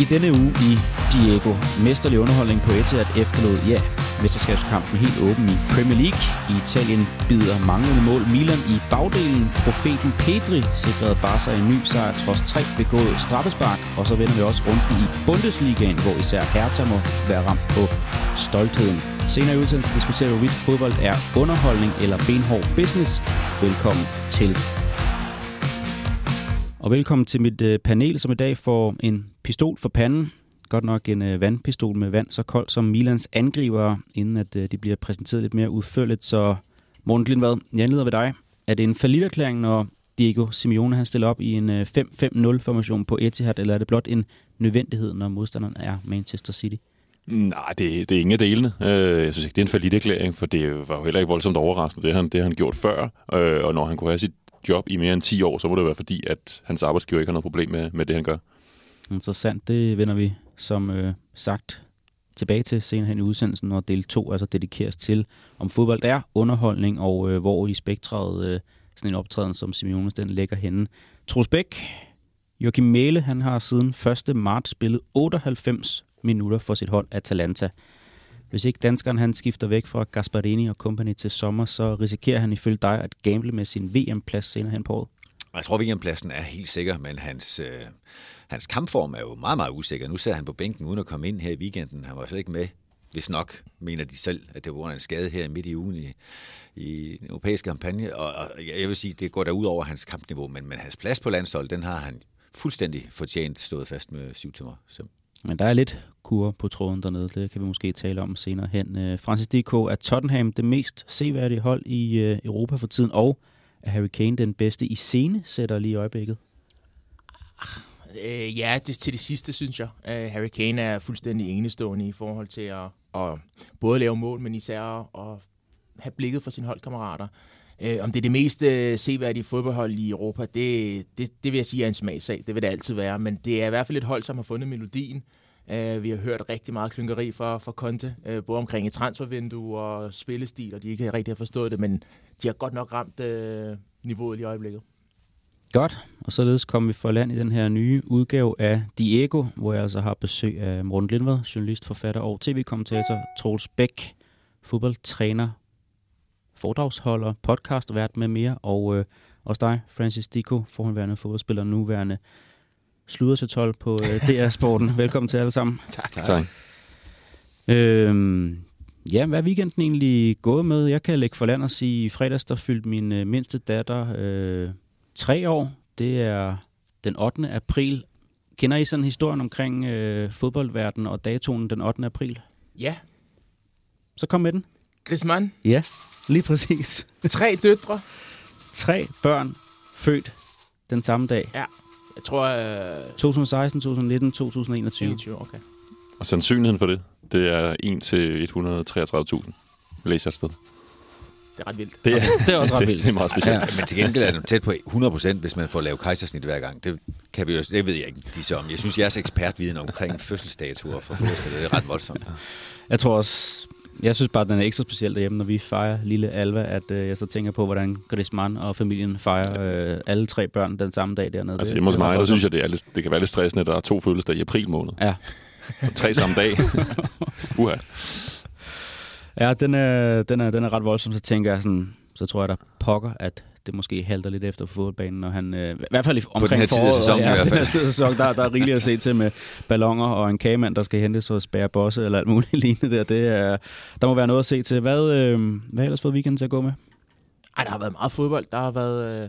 I denne uge i Diego, mesterlig underholdning på Etihad efterlod, ja, mesterskabskampen helt åben i Premier League. I Italien bider manglende mål Milan i bagdelen. Profeten Pedri sikrede Barca en ny sejr trods tre begået straffespark. Og så vender vi også rundt i Bundesligaen, hvor især Hertha må være ramt på stoltheden. Senere i udsendelsen diskuterer vi, hvorvidt fodbold er underholdning eller benhård business. Velkommen til. Og velkommen til mit øh, panel, som i dag får en pistol for panden. Godt nok en øh, vandpistol med vand så koldt som Milans angriber, inden at øh, de bliver præsenteret lidt mere udførligt. Så Morten Glindvad, jeg anleder ved dig. Er det en faliderklæring, når Diego Simeone han stiller op i en øh, 5-5-0-formation på Etihad, eller er det blot en nødvendighed, når modstanderen er Manchester City? Nej, det, det er ingen af delene. Øh, jeg synes ikke, det er en forlidt erklæring, for det var jo heller ikke voldsomt overraskende, det han, det han gjort før. Øh, og når han kunne have sit job i mere end 10 år, så må det være fordi, at hans arbejdsgiver ikke har noget problem med, med det, han gør. Interessant. Det vender vi som øh, sagt tilbage til senere hen i udsendelsen, når del 2 altså dedikeres til, om fodbold er underholdning, og øh, hvor i spektret øh, sådan en optræden som Simeones den ligger henne. Troels Bæk, Joachim Mæle, han har siden 1. marts spillet 98 minutter for sit hold Atalanta. Hvis ikke danskeren han skifter væk fra Gasparini og company til sommer, så risikerer han ifølge dig at gamble med sin VM-plads senere hen på året. Jeg tror, VM-pladsen er helt sikker, men hans, øh, hans kampform er jo meget, meget usikker. Nu sad han på bænken uden at komme ind her i weekenden. Han var slet ikke med, hvis nok, mener de selv, at det var en skade her midt i ugen i, i den europæiske kampagne. Og, og jeg vil sige, det går da ud over hans kampniveau, men, men hans plads på landsholdet, den har han fuldstændig fortjent stået fast med syv timer. Så. Men der er lidt kur på tråden dernede. Det kan vi måske tale om senere hen. Øh, Francis D.K. er Tottenham det mest seværdige hold i øh, Europa for tiden, og er Harry Kane den bedste i scene, sætter lige i øjeblikket? Øh, ja, det, til det sidste, synes jeg. Øh, Harry Kane er fuldstændig enestående i forhold til at, at både lave mål, men især at have blikket for sine holdkammerater. Øh, om det er det mest øh, seværdige fodboldhold i Europa, det, det, det vil jeg sige er en smagsag. Det vil det altid være. Men det er i hvert fald et hold, som har fundet melodien. Øh, vi har hørt rigtig meget klynkeri fra, fra Conte, øh, både omkring et transfervindue og spillestil, og de ikke rigtig har forstået det, men de har godt nok ramt øh, niveauet i øjeblikket. Godt, og således kommer vi for land i den her nye udgave af Diego, hvor jeg altså har besøg af Morten Lindvad, journalist, forfatter og tv-kommentator, Troels Bæk, fodboldtræner, foredragsholder, podcast vært med mere, og øh, også dig, Francis Diko, forhåndværende fodboldspiller, nuværende sluder til 12 på øh, DR Sporten. Velkommen til alle sammen. Tak. tak. Øhm, ja, hvad er weekenden egentlig gået med? Jeg kan lægge for land og sige, i fredags der fyldte min øh, mindste datter øh, tre år. Det er den 8. april. Kender I sådan historien omkring øh, fodboldverdenen og datoen den 8. april? Ja. Så kom med den. Griezmann. Ja, lige præcis. Tre døtre. Tre børn født den samme dag. Ja. Jeg tror... Øh... 2016, 2019, 2021. 21, okay. Og sandsynligheden for det, det er 1 til 133.000. Læser et sted. Det er ret vildt. Det er, det er også ret vildt. Det, det er meget specielt. Ja. Men til gengæld er det tæt på 100% hvis man får lavet kejsersnit hver gang. Det, kan vi jo, det ved jeg ikke, de så om. Jeg synes, jeres ekspertviden omkring fødselsdatoer for fodboldspillere, det er ret voldsomt. Jeg tror også, jeg synes bare, at den er ekstra speciel derhjemme, når vi fejrer lille Alva, at øh, jeg så tænker på, hvordan Griezmann og familien fejrer øh, alle tre børn den samme dag dernede. Altså hjemme hos mig, der synes jeg, det, er lidt, det kan være lidt stressende, at der er to fødselsdage i april måned. Ja. tre samme dag. Uha. Ja, den er, den, er, den er ret voldsom, så tænker jeg sådan, så tror jeg, der pokker, at det måske halter lidt efter på fodboldbanen, når han, øh, i hvert fald i, omkring på den her tid af sæsonen ja, i hvert fald. Den her sæson, der, der er rigeligt at se til med ballonger og en kagemand, der skal hentes og spære bosse eller alt muligt lignende der. Det er, der må være noget at se til. Hvad, øh, hvad har ellers fået weekenden til at gå med? Ej, der har været meget fodbold. Der har været... Øh,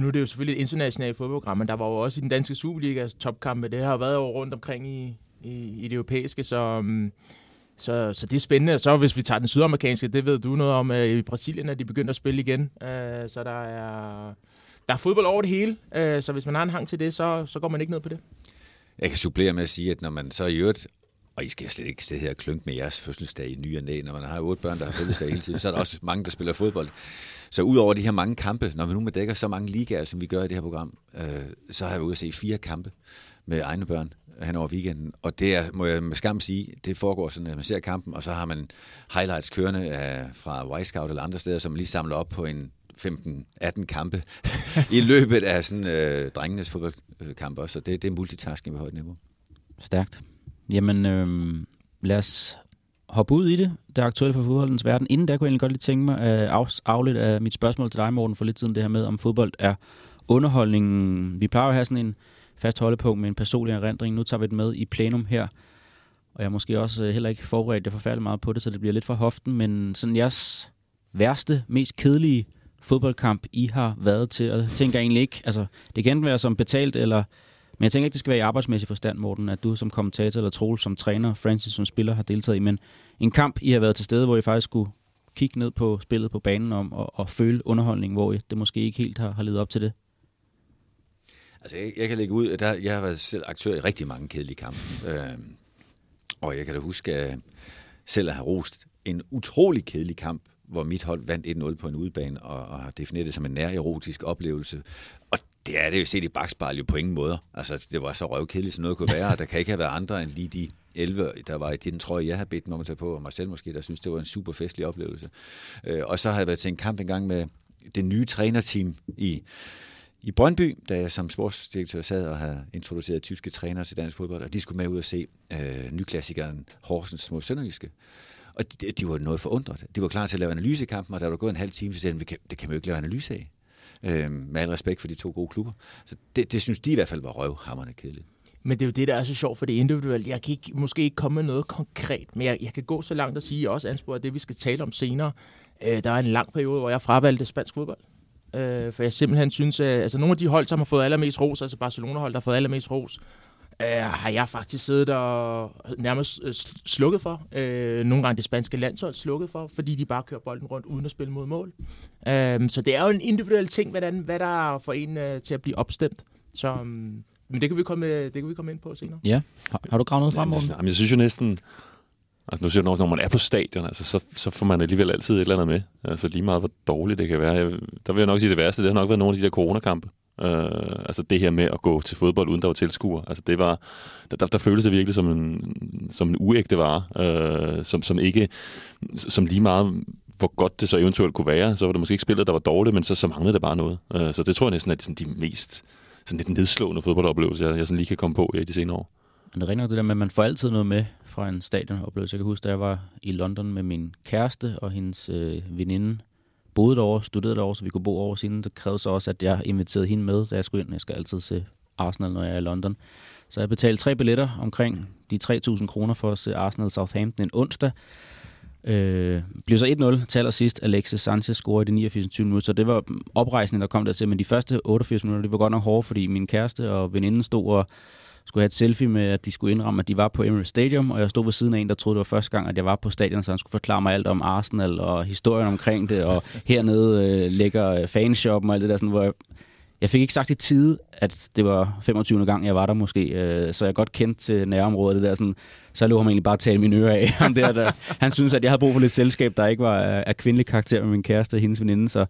nu er det jo selvfølgelig et internationalt fodboldprogram, men der var jo også i den danske Superligas topkampe. Det har været jo rundt omkring i, i, i det europæiske, så... Um, så, så det er spændende. Så hvis vi tager den sydamerikanske, det ved du noget om, Øh, i Brasilien er de begyndt at spille igen. Øh, så der er, der er fodbold over det hele. Øh, så hvis man har en hang til det, så, så går man ikke ned på det. Jeg kan supplere med at sige, at når man så i øvrigt og I skal slet ikke sidde her og klynke med jeres fødselsdag i ny og næ. Når man har otte børn, der har fødselsdag hele tiden, så er der også mange, der spiller fodbold. Så udover de her mange kampe, når vi nu med dækker så mange ligaer, som vi gør i det her program, øh, så har vi ude at se fire kampe med egne børn hen over weekenden. Og det er, må jeg med skam sige, det foregår sådan, at man ser kampen, og så har man highlights kørende af, fra Y-Scout eller andre steder, som lige samler op på en 15-18 kampe i løbet af sådan øh, drengenes fodboldkampe også. Så det, det er multitasking på højt niveau. Stærkt. Jamen, øh, lad os hoppe ud i det, det aktuelle for fodboldens verden. Inden der kunne jeg egentlig godt lige tænke mig øh, at af, afledt af mit spørgsmål til dig, Morten, for lidt siden det her med, om fodbold er underholdningen. Vi plejer at have sådan en fast holdepunkt med en personlig erindring. Nu tager vi det med i plenum her. Og jeg er måske også øh, heller ikke forberedt det forfærdeligt meget på det, så det bliver lidt for hoften. Men sådan jeres værste, mest kedelige fodboldkamp, I har været til, og jeg tænker egentlig ikke, altså det kan være som betalt, eller, men jeg tænker ikke, det skal være i arbejdsmæssig forstand, Morten, at du som kommentator eller Troel som træner, Francis som spiller har deltaget i, men en kamp, I har været til stede, hvor I faktisk skulle kigge ned på spillet på banen om og, og føle underholdning, hvor I, det måske ikke helt har, har levet op til det? Altså, jeg, jeg kan lægge ud, at der, jeg har været selv aktør i rigtig mange kedelige kampe. Øh, og jeg kan da huske at selv at have rost en utrolig kedelig kamp, hvor mit hold vandt 1-0 på en udebane, og, og har defineret det som en nærerotisk oplevelse. Og det er det jo set i bagspejl jo på ingen måde. Altså, det var så røvkedeligt, som noget kunne være, og der kan ikke have været andre end lige de 11, der var i den trøje, jeg havde bedt mig om at tage på, og mig selv måske, der synes, det var en super festlig oplevelse. Øh, og så har jeg været til en kamp engang med det nye trænerteam i i Brøndby, da jeg som sportsdirektør sad og havde introduceret tyske trænere til dansk fodbold, og de skulle med ud og se øh, nyklassikeren Horsens mod Sønderjyske. Og de, de var noget forundret. De var klar til at lave analyse i kampen, og da der var gået en halv time, så sagde de, det kan man jo ikke lave analyse af. Øh, med al respekt for de to gode klubber. Så det, det synes de i hvert fald var røvhammerne kedeligt. Men det er jo det, der er så sjovt, for det er individuelt. Jeg kan ikke, måske ikke komme med noget konkret, men jeg, jeg kan gå så langt at sige, at jeg også ansporer det, vi skal tale om senere. Øh, der er en lang periode, hvor jeg fravalgte spansk fodbold. Øh, for jeg simpelthen synes, at altså, nogle af de hold, som har fået allermest ros, altså Barcelona-hold, der har fået allermest ros, øh, har jeg faktisk siddet og nærmest øh, slukket for. Øh, nogle gange det spanske landshold slukket for, fordi de bare kører bolden rundt uden at spille mod mål. Øh, så det er jo en individuel ting, hvordan, hvad der får en øh, til at blive opstemt. Så, øh, men det kan, vi komme, det kan vi komme ind på senere. Ja. Har, har du gravet noget frem, Morten? Jamen, jeg synes jo næsten, Altså nu siger du, når man er på stadion, altså, så, så får man alligevel altid et eller andet med. Altså lige meget, hvor dårligt det kan være. Jeg, der vil jeg nok sige det værste, det har nok været nogle af de der coronakampe. Uh, altså det her med at gå til fodbold, uden der var tilskuer. Altså det var, der, der, der føltes det virkelig som en, som en uægte vare, uh, som, som ikke, som lige meget, hvor godt det så eventuelt kunne være, så var det måske ikke spillet, der var dårligt, men så, så manglede det bare noget. Uh, så det tror jeg næsten er sådan de mest sådan lidt nedslående fodboldoplevelser, jeg, jeg sådan lige kan komme på i de senere år. Men det ringer det der med, at man får altid noget med fra en stadionoplevelse. Jeg kan huske, da jeg var i London med min kæreste og hendes øh, veninde, boede derovre, studerede derovre, så vi kunne bo over siden. Det krævede så også, at jeg inviterede hende med, da jeg skulle ind. Jeg skal altid se Arsenal, når jeg er i London. Så jeg betalte tre billetter omkring de 3.000 kroner for at se Arsenal Southampton en onsdag. Øh, blev så 1-0 til allersidst. Alexis Sanchez scorede i de 89. minutter, så det var oprejsningen, der kom der til. Men de første 88 minutter, det var godt nok hårde, fordi min kæreste og veninden stod og skulle have et selfie med, at de skulle indramme, at de var på Emirates Stadium, og jeg stod ved siden af en, der troede, det var første gang, at jeg var på stadion, så han skulle forklare mig alt om Arsenal og historien omkring det, og hernede øh, ligger fanshoppen og alt det der, sådan, hvor jeg, jeg fik ikke sagt i tide, at det var 25. gang, jeg var der måske, øh, så jeg godt kendt til nærområdet. Det der, sådan, så lå han egentlig bare tale mine ører af. Ham der, der, han synes, at jeg havde brug for lidt selskab, der ikke var af kvindelig karakter med min kæreste og hendes veninde, så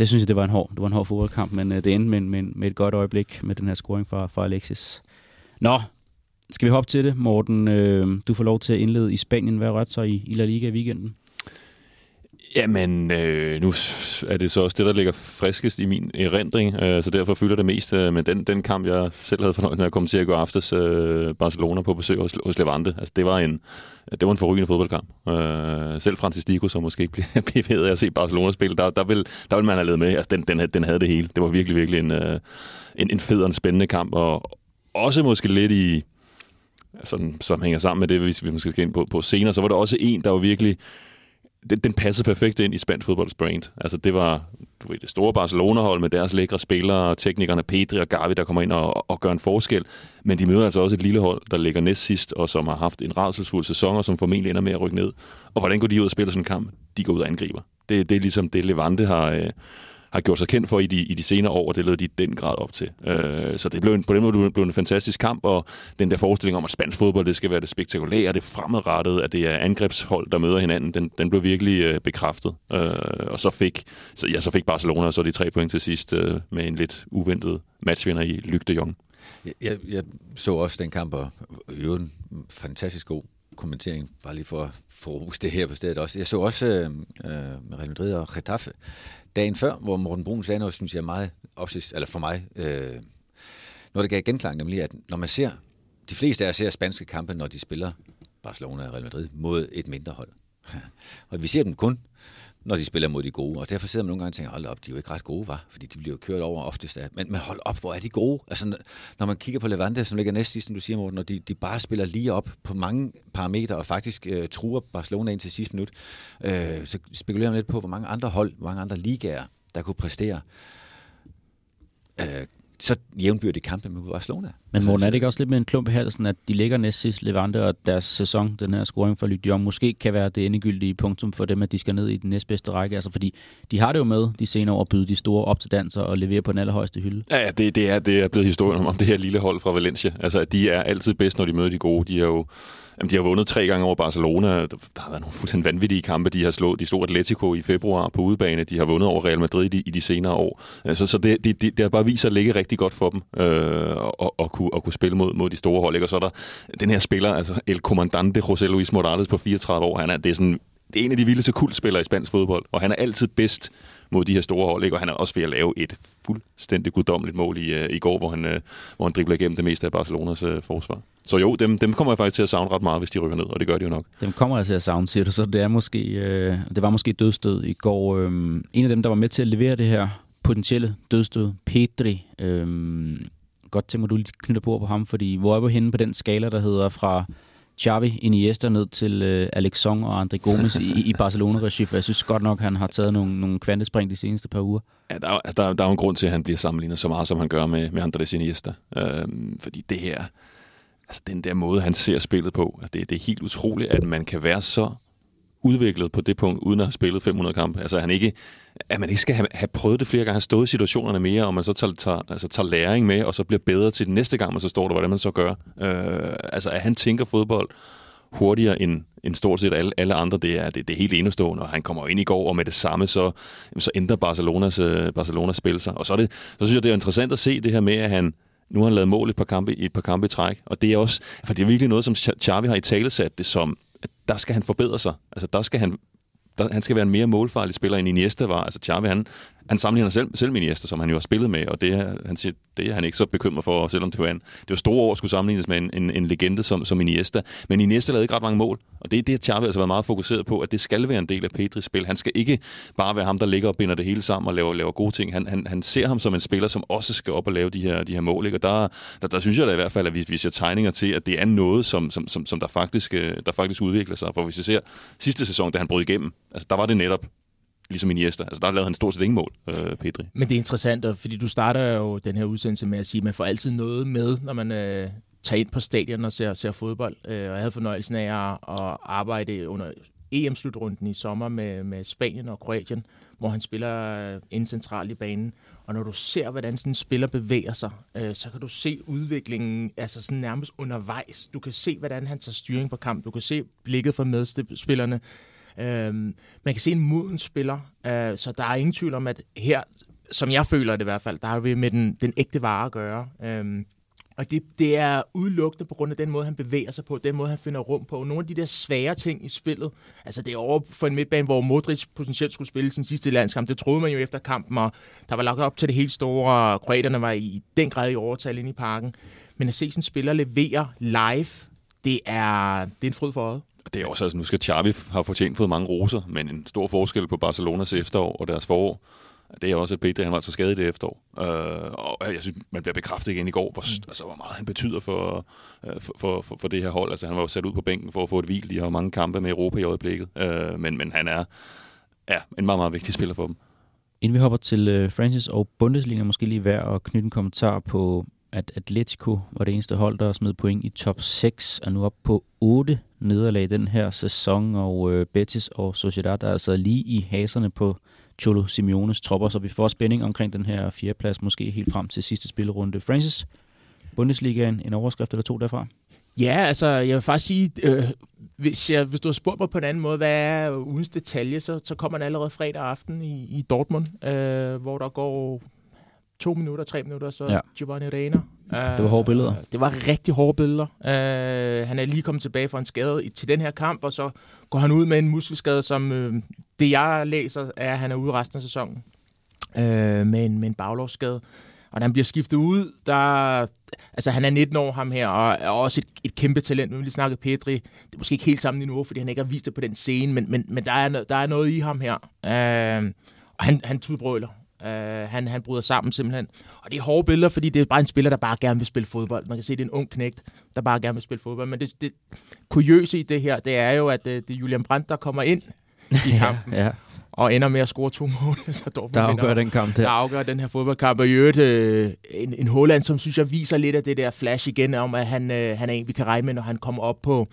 det synes jeg, det var en hård, det var en hård fodboldkamp, men øh, det endte med, med, med et godt øjeblik med den her scoring fra, fra Alexis. Nå, skal vi hoppe til det, Morten? Øh, du får lov til at indlede i Spanien. Hvad rørte så i, i La Liga i weekenden? Jamen, øh, nu er det så også det, der ligger friskest i min erindring, øh, så derfor fylder det mest. Øh, men den, den kamp, jeg selv havde fornøjelsen af at kom til at gå aftes øh, Barcelona på besøg hos, hos Levante, altså det var en, det var en forrygende fodboldkamp. Øh, selv Francis Dico, som måske ikke bliver bevæget at se Barcelona spille, der, der, vil, der vil man have lavet med. Altså, den, den, den havde det hele. Det var virkelig, virkelig en, øh, en, en fed og en spændende kamp, og også måske lidt i, sådan, som hænger sammen med det, hvis vi måske skal ind på, på senere, så var der også en, der var virkelig, den, den passede perfekt ind i spansk fodbolds brand. Altså det var du ved, det store Barcelona-hold med deres lækre spillere, teknikerne Pedri og Gavi, der kommer ind og, og gør en forskel. Men de møder altså også et lille hold, der ligger næst sidst, og som har haft en rædselsfuld sæson, og som formentlig ender med at rykke ned. Og hvordan går de ud og spiller sådan en kamp? De går ud og angriber. Det, det er ligesom det, Levante har, øh, har gjort sig kendt for i de, i de senere år, og det lød de i den grad op til. Øh, så det blev en, på den måde blev en fantastisk kamp, og den der forestilling om, at spansk fodbold det skal være det spektakulære, det fremadrettede, at det er angrebshold, der møder hinanden, den, den blev virkelig øh, bekræftet. Øh, og så fik, så, ja, så fik Barcelona så de tre point til sidst øh, med en lidt uventet matchvinder i Luc de Jong. Jeg, jeg så også den kamp, og jo en fantastisk god kommentering, bare lige for at få det her på stedet også. Jeg så også øh, øh Real Madrid og Getafe, dagen før, hvor Morten Brun sagde noget, synes jeg meget, opsigt, eller for mig, øh, noget, der gav genklang, nemlig at når man ser de fleste af os ser spanske kampe, når de spiller Barcelona og Real Madrid mod et mindre hold. og vi ser dem kun, når de spiller mod de gode. Og derfor sidder man nogle gange og tænker, hold op, de er jo ikke ret gode, var, fordi de bliver jo kørt over oftest af. Men, men hold op, hvor er de gode? Altså, når man kigger på Levante, som ligger næst sidst, som du siger, Morten, når de, de bare spiller lige op på mange parametre, og faktisk øh, truer Barcelona ind til sidste minut, øh, så spekulerer man lidt på, hvor mange andre hold, hvor mange andre ligaer, der kunne præstere. Øh, så jævnbyrdige kampe med Barcelona. Men Morten, er det ikke også lidt med en klump i halsen, at de ligger næst sidst Levante, og deres sæson, den her scoring for Lyon, måske kan være det endegyldige punktum for dem, at de skal ned i den næstbedste række? Altså, fordi de har det jo med de senere år at byde de store op til danser og levere på den allerhøjeste hylde. Ja, ja det, det, er, det er blevet historien om, om det her lille hold fra Valencia. Altså, de er altid bedst, når de møder de gode. De er jo Jamen, de har vundet tre gange over Barcelona. Der har været nogle fuldstændig vanvittige kampe. De har slået, de slog Atletico i februar på udebane. De har vundet over Real Madrid i, i de senere år. Så, så det, det, det, det har bare vist sig at ligge rigtig godt for dem øh, og, og, kunne, og kunne spille mod, mod de store hold. Ikke? Og så er der den her spiller, altså El Comandante José Luis Morales på 34 år. Han er, det er sådan det er en af de vildeste kultspillere i spansk fodbold, og han er altid bedst mod de her store hold, ikke? og han er også ved at lave et fuldstændig guddommeligt mål i, uh, i går, hvor han, uh, hvor han dribler igennem det meste af Barcelonas uh, forsvar. Så jo, dem, dem kommer jeg faktisk til at savne ret meget, hvis de rykker ned, og det gør de jo nok. Dem kommer jeg til at savne, siger du, så det, er måske, øh, det var måske dødstød i går. Øh, en af dem, der var med til at levere det her potentielle dødstød, Petri, øh, godt til du lige knytter på på ham, fordi hvor er vi henne på den skala, der hedder fra Xavi, Iniesta ned til øh, Alex Song og André Gomes i, i Barcelona-regi, for jeg synes godt nok, han har taget nogle, nogle kvantespring de seneste par uger. Ja, der, altså, der, der er jo en grund til, at han bliver sammenlignet så meget, som han gør med, med Andrés Iniesta. Øhm, fordi det her, altså den der måde, han ser spillet på, det, det er helt utroligt, at man kan være så udviklet på det punkt, uden at have spillet 500 kampe. Altså han ikke, at man ikke skal have, have prøvet det flere gange, have stået i situationerne mere, og man så tager, tager, altså, tager læring med, og så bliver bedre til den næste gang, man så står der, hvordan man så gør. Øh, altså at han tænker fodbold hurtigere end, end stort set alle, alle andre, det er, det, det er helt enestående, og han kommer ind i går, og med det samme, så, så ændrer Barcelonas, uh, Barcelonas spil sig. Og så, er det, så synes jeg, det er interessant at se det her med, at han, nu har han lavet mål et par kampe, et par kampe i træk, og det er også, for det er virkelig noget, som Xavi har i talesat det som, der skal han forbedre sig. Altså der skal han der, han skal være en mere målfarlig spiller end Iniesta var. Altså Xavi, han, han sammenligner selv, selv med Iniesta, som han jo har spillet med, og det, han siger, det er han ikke så bekymret for, selvom det var, en, det var store år at skulle sammenlignes med en, en, en legende som, som Iniesta. Men Iniesta lavede ikke ret mange mål, og det er det, Xavi altså været meget fokuseret på, at det skal være en del af Pedris spil. Han skal ikke bare være ham, der ligger og binder det hele sammen og laver, laver gode ting. Han, han, han ser ham som en spiller, som også skal op og lave de her, de her mål. Ikke? Og der, der, der, synes jeg da i hvert fald, at vi, vi ser tegninger til, at det er noget, som, som, som, som der, faktisk, øh, der faktisk udvikler sig. For hvis vi ser sidste sæson, da han brød igennem, altså der var det netop ligesom Iniesta. Altså, der lavede han stort set ingen mål, øh, Pedri. Men det er interessant, fordi du starter jo den her udsendelse med at sige, at man får altid noget med, når man øh, tager ind på stadion og ser, ser fodbold. Øh, og jeg havde fornøjelsen af at arbejde under EM-slutrunden i sommer med, med Spanien og Kroatien, hvor han spiller øh, ind centralt i banen. Og når du ser, hvordan sådan en spiller bevæger sig, øh, så kan du se udviklingen altså sådan nærmest undervejs. Du kan se, hvordan han tager styring på kamp. Du kan se blikket fra medspillerne. Øhm, man kan se en moden spiller, øh, så der er ingen tvivl om, at her, som jeg føler det i hvert fald, der har vi med den, den ægte vare at gøre. Øhm, og det, det er udelukkende på grund af den måde, han bevæger sig på, den måde, han finder rum på. Nogle af de der svære ting i spillet, altså det er over for en midtbane, hvor Modric potentielt skulle spille sin sidste landskamp. Det troede man jo efter kampen, og der var lagt op til det helt store, og kroaterne var i den grad i overtal ind i parken. Men at se sådan en spiller levere live, det er, det er en fryd for øjet. Det er også, altså nu skal Xavi have fortjent fået mange roser, men en stor forskel på Barcelonas efterår og deres forår, det er også, at Pedri han var så skadet det efterår. Øh, og jeg synes, man bliver bekræftet igen i går, hvor, mm. altså, hvor meget han betyder for, øh, for, for, for, for det her hold. Altså, han var jo sat ud på bænken for at få et hvil. De har jo mange kampe med Europa i øjeblikket. Øh, men, men han er ja, en meget, meget vigtig spiller for dem. Inden vi hopper til uh, Francis og Bundesliga, måske lige værd at knytte en kommentar på at Atletico var det eneste hold, der smed point i top 6, er nu op på 8 nederlag den her sæson, og øh, Betis og Sociedad er altså lige i haserne på Cholo Simeones tropper, så vi får spænding omkring den her fjerdeplads, måske helt frem til sidste spillerunde. Francis, Bundesligaen, en overskrift eller to derfra? Ja, altså jeg vil faktisk sige, øh, hvis, jeg, hvis du har spurgt mig på en anden måde, hvad er ugens detalje, så, så kommer den allerede fredag aften i, i Dortmund, øh, hvor der går to minutter, tre minutter, så ja. Giovanni Reina. Uh, det var hårde billeder. Det var rigtig hårde billeder. Uh, han er lige kommet tilbage fra en skade til den her kamp, og så går han ud med en muskelskade, som uh, det jeg læser, er, at han er ude resten af sæsonen uh, med, en, med en baglovsskade. Og da han bliver skiftet ud, der... Altså, han er 19 år, ham her, og er også et, et kæmpe talent. Nu vil lige snakke Pedri. Det er måske ikke helt samme niveau, fordi han ikke har vist det på den scene, men, men, men der, er, der er noget i ham her. Uh, og han, han tudbrøler. Uh, han, han bryder sammen simpelthen. Og det er hårde billeder, fordi det er bare en spiller, der bare gerne vil spille fodbold. Man kan se, det er en ung knægt, der bare gerne vil spille fodbold. Men det, det kuriøse i det her, det er jo, at uh, det er Julian Brandt, der kommer ind i kampen. ja, ja. Og ender med at score to mål. Så Dortmund Der afgør vinder. den kamp der. Der afgør den her fodboldkamp. Og i øvrigt øh, en, en Holland, som synes jeg viser lidt af det der flash igen, om at han, øh, han er en, vi kan regne med, når han kommer op på,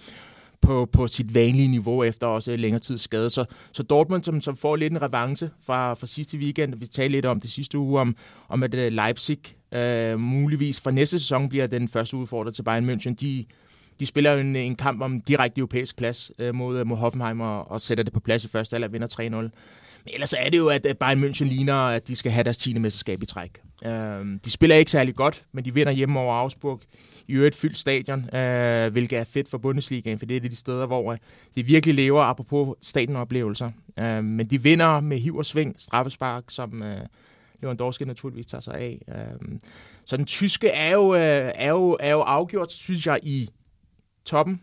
på, på sit vanlige niveau efter også længere tid skade. Så, så Dortmund, som, som får lidt en revanche fra, fra sidste weekend, vi talte lidt om det sidste uge, om, om at øh, Leipzig øh, muligvis fra næste sæson bliver den første udfordrer til Bayern München. De, de spiller jo en, en kamp om direkte europæisk plads øh, mod, øh, mod Hoffenheim og, og sætter det på plads i første alder vinder 3-0. Men ellers er det jo, at at Bayern München ligner, at de skal have deres 10. mesterskab i træk. Øh, de spiller ikke særlig godt, men de vinder hjemme over Augsburg. I øvrigt fyldt stadion, øh, hvilket er fedt for Bundesligaen, for det er de steder, hvor øh, det virkelig lever apropos stadionoplevelser. Øh, men de vinder med hiv og sving, straffespark, som øh, Lewandowski naturligvis tager sig af. Øh, så den tyske er jo, øh, er, jo, er jo afgjort, synes jeg, i toppen.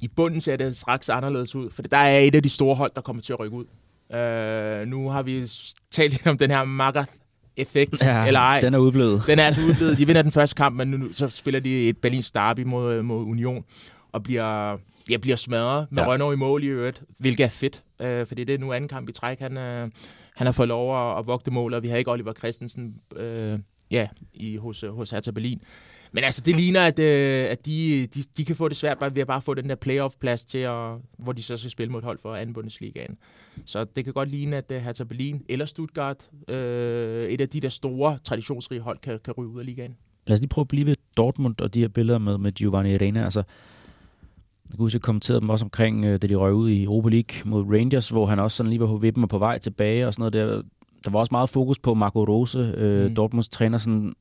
I bunden ser det straks anderledes ud, for der er et af de store hold, der kommer til at rykke ud. Øh, nu har vi talt lidt om den her Magath-effekt, ja, eller ej. Den er udblevet. Den er altså udblevet. De vinder den første kamp, men nu, så spiller de et Berlin Derby mod, mod Union, og bliver, ja, bliver smadret med ja. Rønner i mål i øvrigt, hvilket er fedt, uh, fordi det er nu anden kamp i træk. Han, uh, han har fået lov at, at vogte mål, og vi har ikke Oliver Christensen uh, ja, i, hos, hos Hertha Berlin. Men altså, det ligner, at, øh, at de, de, de kan få det svært bare ved at bare få den der playoff-plads til, at, hvor de så skal spille mod et hold for anden Bundesligaen. Så det kan godt ligne, at uh, Hertha Berlin eller Stuttgart, øh, et af de der store, traditionsrige hold, kan, kan ryge ud af ligaen. Lad os lige prøve at blive ved Dortmund og de her billeder med, med Giovanni Arena. Altså, jeg kunne huske, jeg kommenterede dem også omkring, øh, da de røg ud i Europa League mod Rangers, hvor han også sådan lige var på vippen og på vej tilbage og sådan noget der. Der var også meget fokus på Marco Rose, øh, mm. Dortmunds træner, sådan,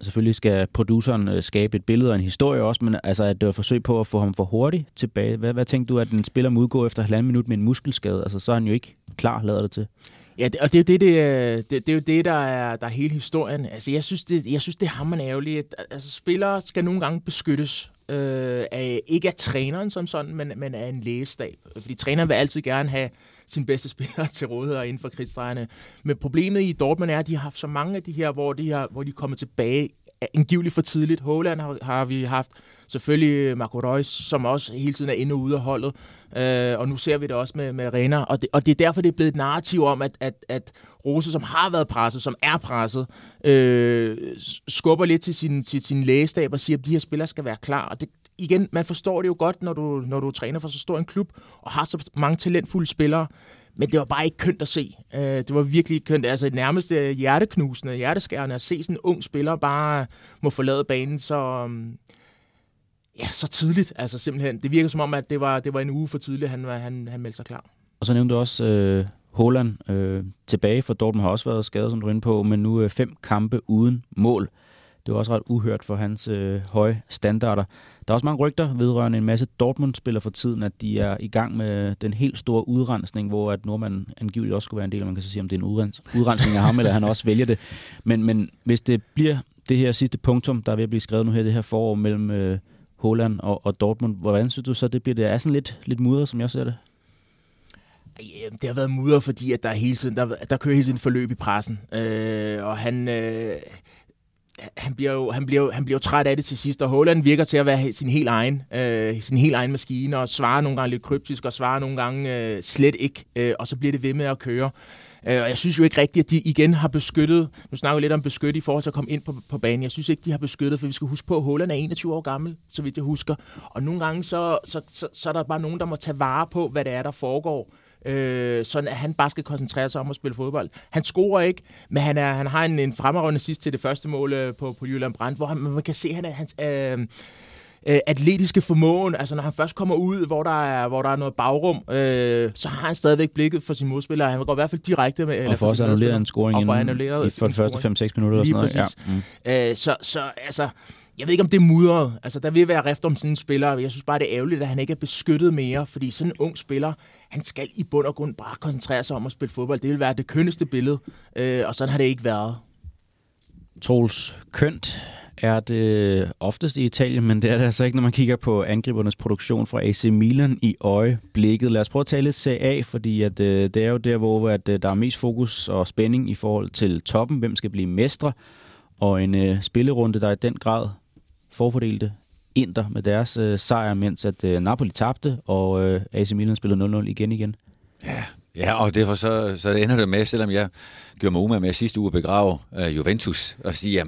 selvfølgelig skal produceren øh, skabe et billede og en historie også, men altså, at øh, det var et forsøg på at få ham for hurtigt tilbage. Hvad, hvad tænkte du, at en spiller må udgå efter halvanden minut med en muskelskade? Altså, så er han jo ikke klar, lader det til. Ja, det, og det er jo det, det, øh, det, det, er jo det der, er, der er hele historien. Altså, jeg synes, det, jeg synes, det er hammerende ærgerligt. at- Altså, spillere skal nogle gange beskyttes. Øh, af, ikke af træneren som sådan, men, men af en lægestab. Fordi træneren vil altid gerne have sine bedste spillere til rådighed inden for krigsdrejerne. Men problemet i Dortmund er, at de har haft så mange af de her, hvor de, har, hvor de er kommet tilbage eh, angiveligt for tidligt. Håland har, har vi haft. Selvfølgelig eh, Marco Reus, som også hele tiden er inde og ude af holdet. Øh, og nu ser vi det også med, med Renner. Og det, og det er derfor, det er blevet et narrativ om, at, at, at Rose, som har været presset, som er presset, øh, skubber lidt til sin, til sin lægestab og siger, at de her spillere skal være klar. Og det, igen, man forstår det jo godt, når du, når du træner for så stor en klub, og har så mange talentfulde spillere. Men det var bare ikke kønt at se. Øh, det var virkelig kønt. Altså nærmest øh, hjerteknusende, hjerteskærende at se sådan en ung spiller bare øh, må forlade banen så, øhm, ja, så tidligt. Altså simpelthen, det virker som om, at det var, det var en uge for tidligt, han, var- han, han meldte sig klar. Og så nævnte du også øh, Holland øh, tilbage, for Dortmund har også været skadet, som du er inde på, men nu øh, fem kampe uden mål. Det var også ret uhørt for hans øh, høje standarder. Der er også mange rygter vedrørende en masse Dortmund-spillere for tiden, at de er i gang med den helt store udrensning, hvor at Nordmand angiveligt også skulle være en del, og man kan så sige, om det er en udrens- udrensning af ham, eller han også vælger det. Men, men hvis det bliver det her sidste punktum, der er ved at blive skrevet nu her, det her forår mellem øh, Holland og, og Dortmund, hvordan synes du så, det bliver det? Er sådan lidt, lidt mudret, som jeg ser det? Ja, øh, det har været mudder, fordi at der hele tiden, der, der kører hele tiden forløb i pressen. Øh, og han, øh, han, bliver jo, han, bliver jo, han bliver jo træt af det til sidst, og Holland virker til at være sin helt egen, øh, sin helt egen maskine, og svarer nogle gange lidt kryptisk, og svarer nogle gange øh, slet ikke, øh, og så bliver det ved med at køre. Øh, og jeg synes jo ikke rigtigt, at de igen har beskyttet, nu snakker vi lidt om beskytte i forhold til at komme ind på, på banen, jeg synes ikke, de har beskyttet, for vi skal huske på, at Holland er 21 år gammel, så vidt jeg husker, og nogle gange så, så, så, så er der bare nogen, der må tage vare på, hvad det er, der foregår, øh, sådan at han bare skal koncentrere sig om at spille fodbold. Han scorer ikke, men han, er, han har en, en fremragende sidst til det første mål øh, på, på Jylland Brandt, hvor han, man kan se, at han er hans... Øh, øh, atletiske formåen, altså når han først kommer ud, hvor der er, hvor der er noget bagrum, øh, så har han stadigvæk blikket for sin modspiller. Han går i hvert fald direkte med... Og for også annulleret en scoring og inden, annulleret for de første scoring. 5-6 minutter. Lige og sådan noget. præcis. Ja. Mm. Øh, så, så altså, jeg ved ikke, om det er mudret. Altså, der vil være rift om sådan en spiller. Jeg synes bare, det er ærgerligt, at han ikke er beskyttet mere, fordi sådan en ung spiller, han skal i bund og grund bare koncentrere sig om at spille fodbold. Det vil være det kønneste billede, øh, og sådan har det ikke været. Troels, kønt er det oftest i Italien, men det er det altså ikke, når man kigger på angribernes produktion fra AC Milan i øjeblikket. Lad os prøve at tale lidt CA, fordi at, øh, det er jo der, hvor at, øh, der er mest fokus og spænding i forhold til toppen. Hvem skal blive mestre? Og en øh, spillerunde, der i den grad forfordelte Inter med deres øh, sejr, mens at øh, Napoli tabte, og øh, AC Milan spillede 0-0 igen igen. Ja, Ja, og derfor så, så ender det med, selvom jeg gjorde mig umage med sidste uge at begrave øh, Juventus og sige, at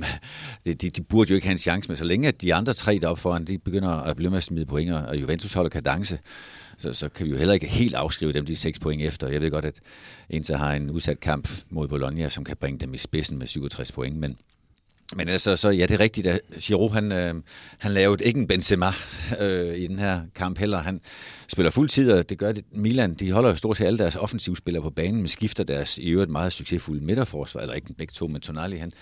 de, de, de burde jo ikke have en chance, men så længe at de andre tre deroppe foran, de begynder at blive med at smide point, og Juventus holder kadence, så, så kan vi jo heller ikke helt afskrive dem de seks point efter. Jeg ved godt, at Inter har en udsat kamp mod Bologna, som kan bringe dem i spidsen med 67 point, men men altså, så ja, det er rigtigt, at Giroud, han, øh, han lavede ikke en Benzema øh, i den her kamp heller. Han spiller fuld tid, og det gør det. Milan, de holder jo stort set alle deres offensivspillere på banen, men skifter deres i øvrigt meget succesfulde midterforsvar, eller ikke begge to, men Tonali, han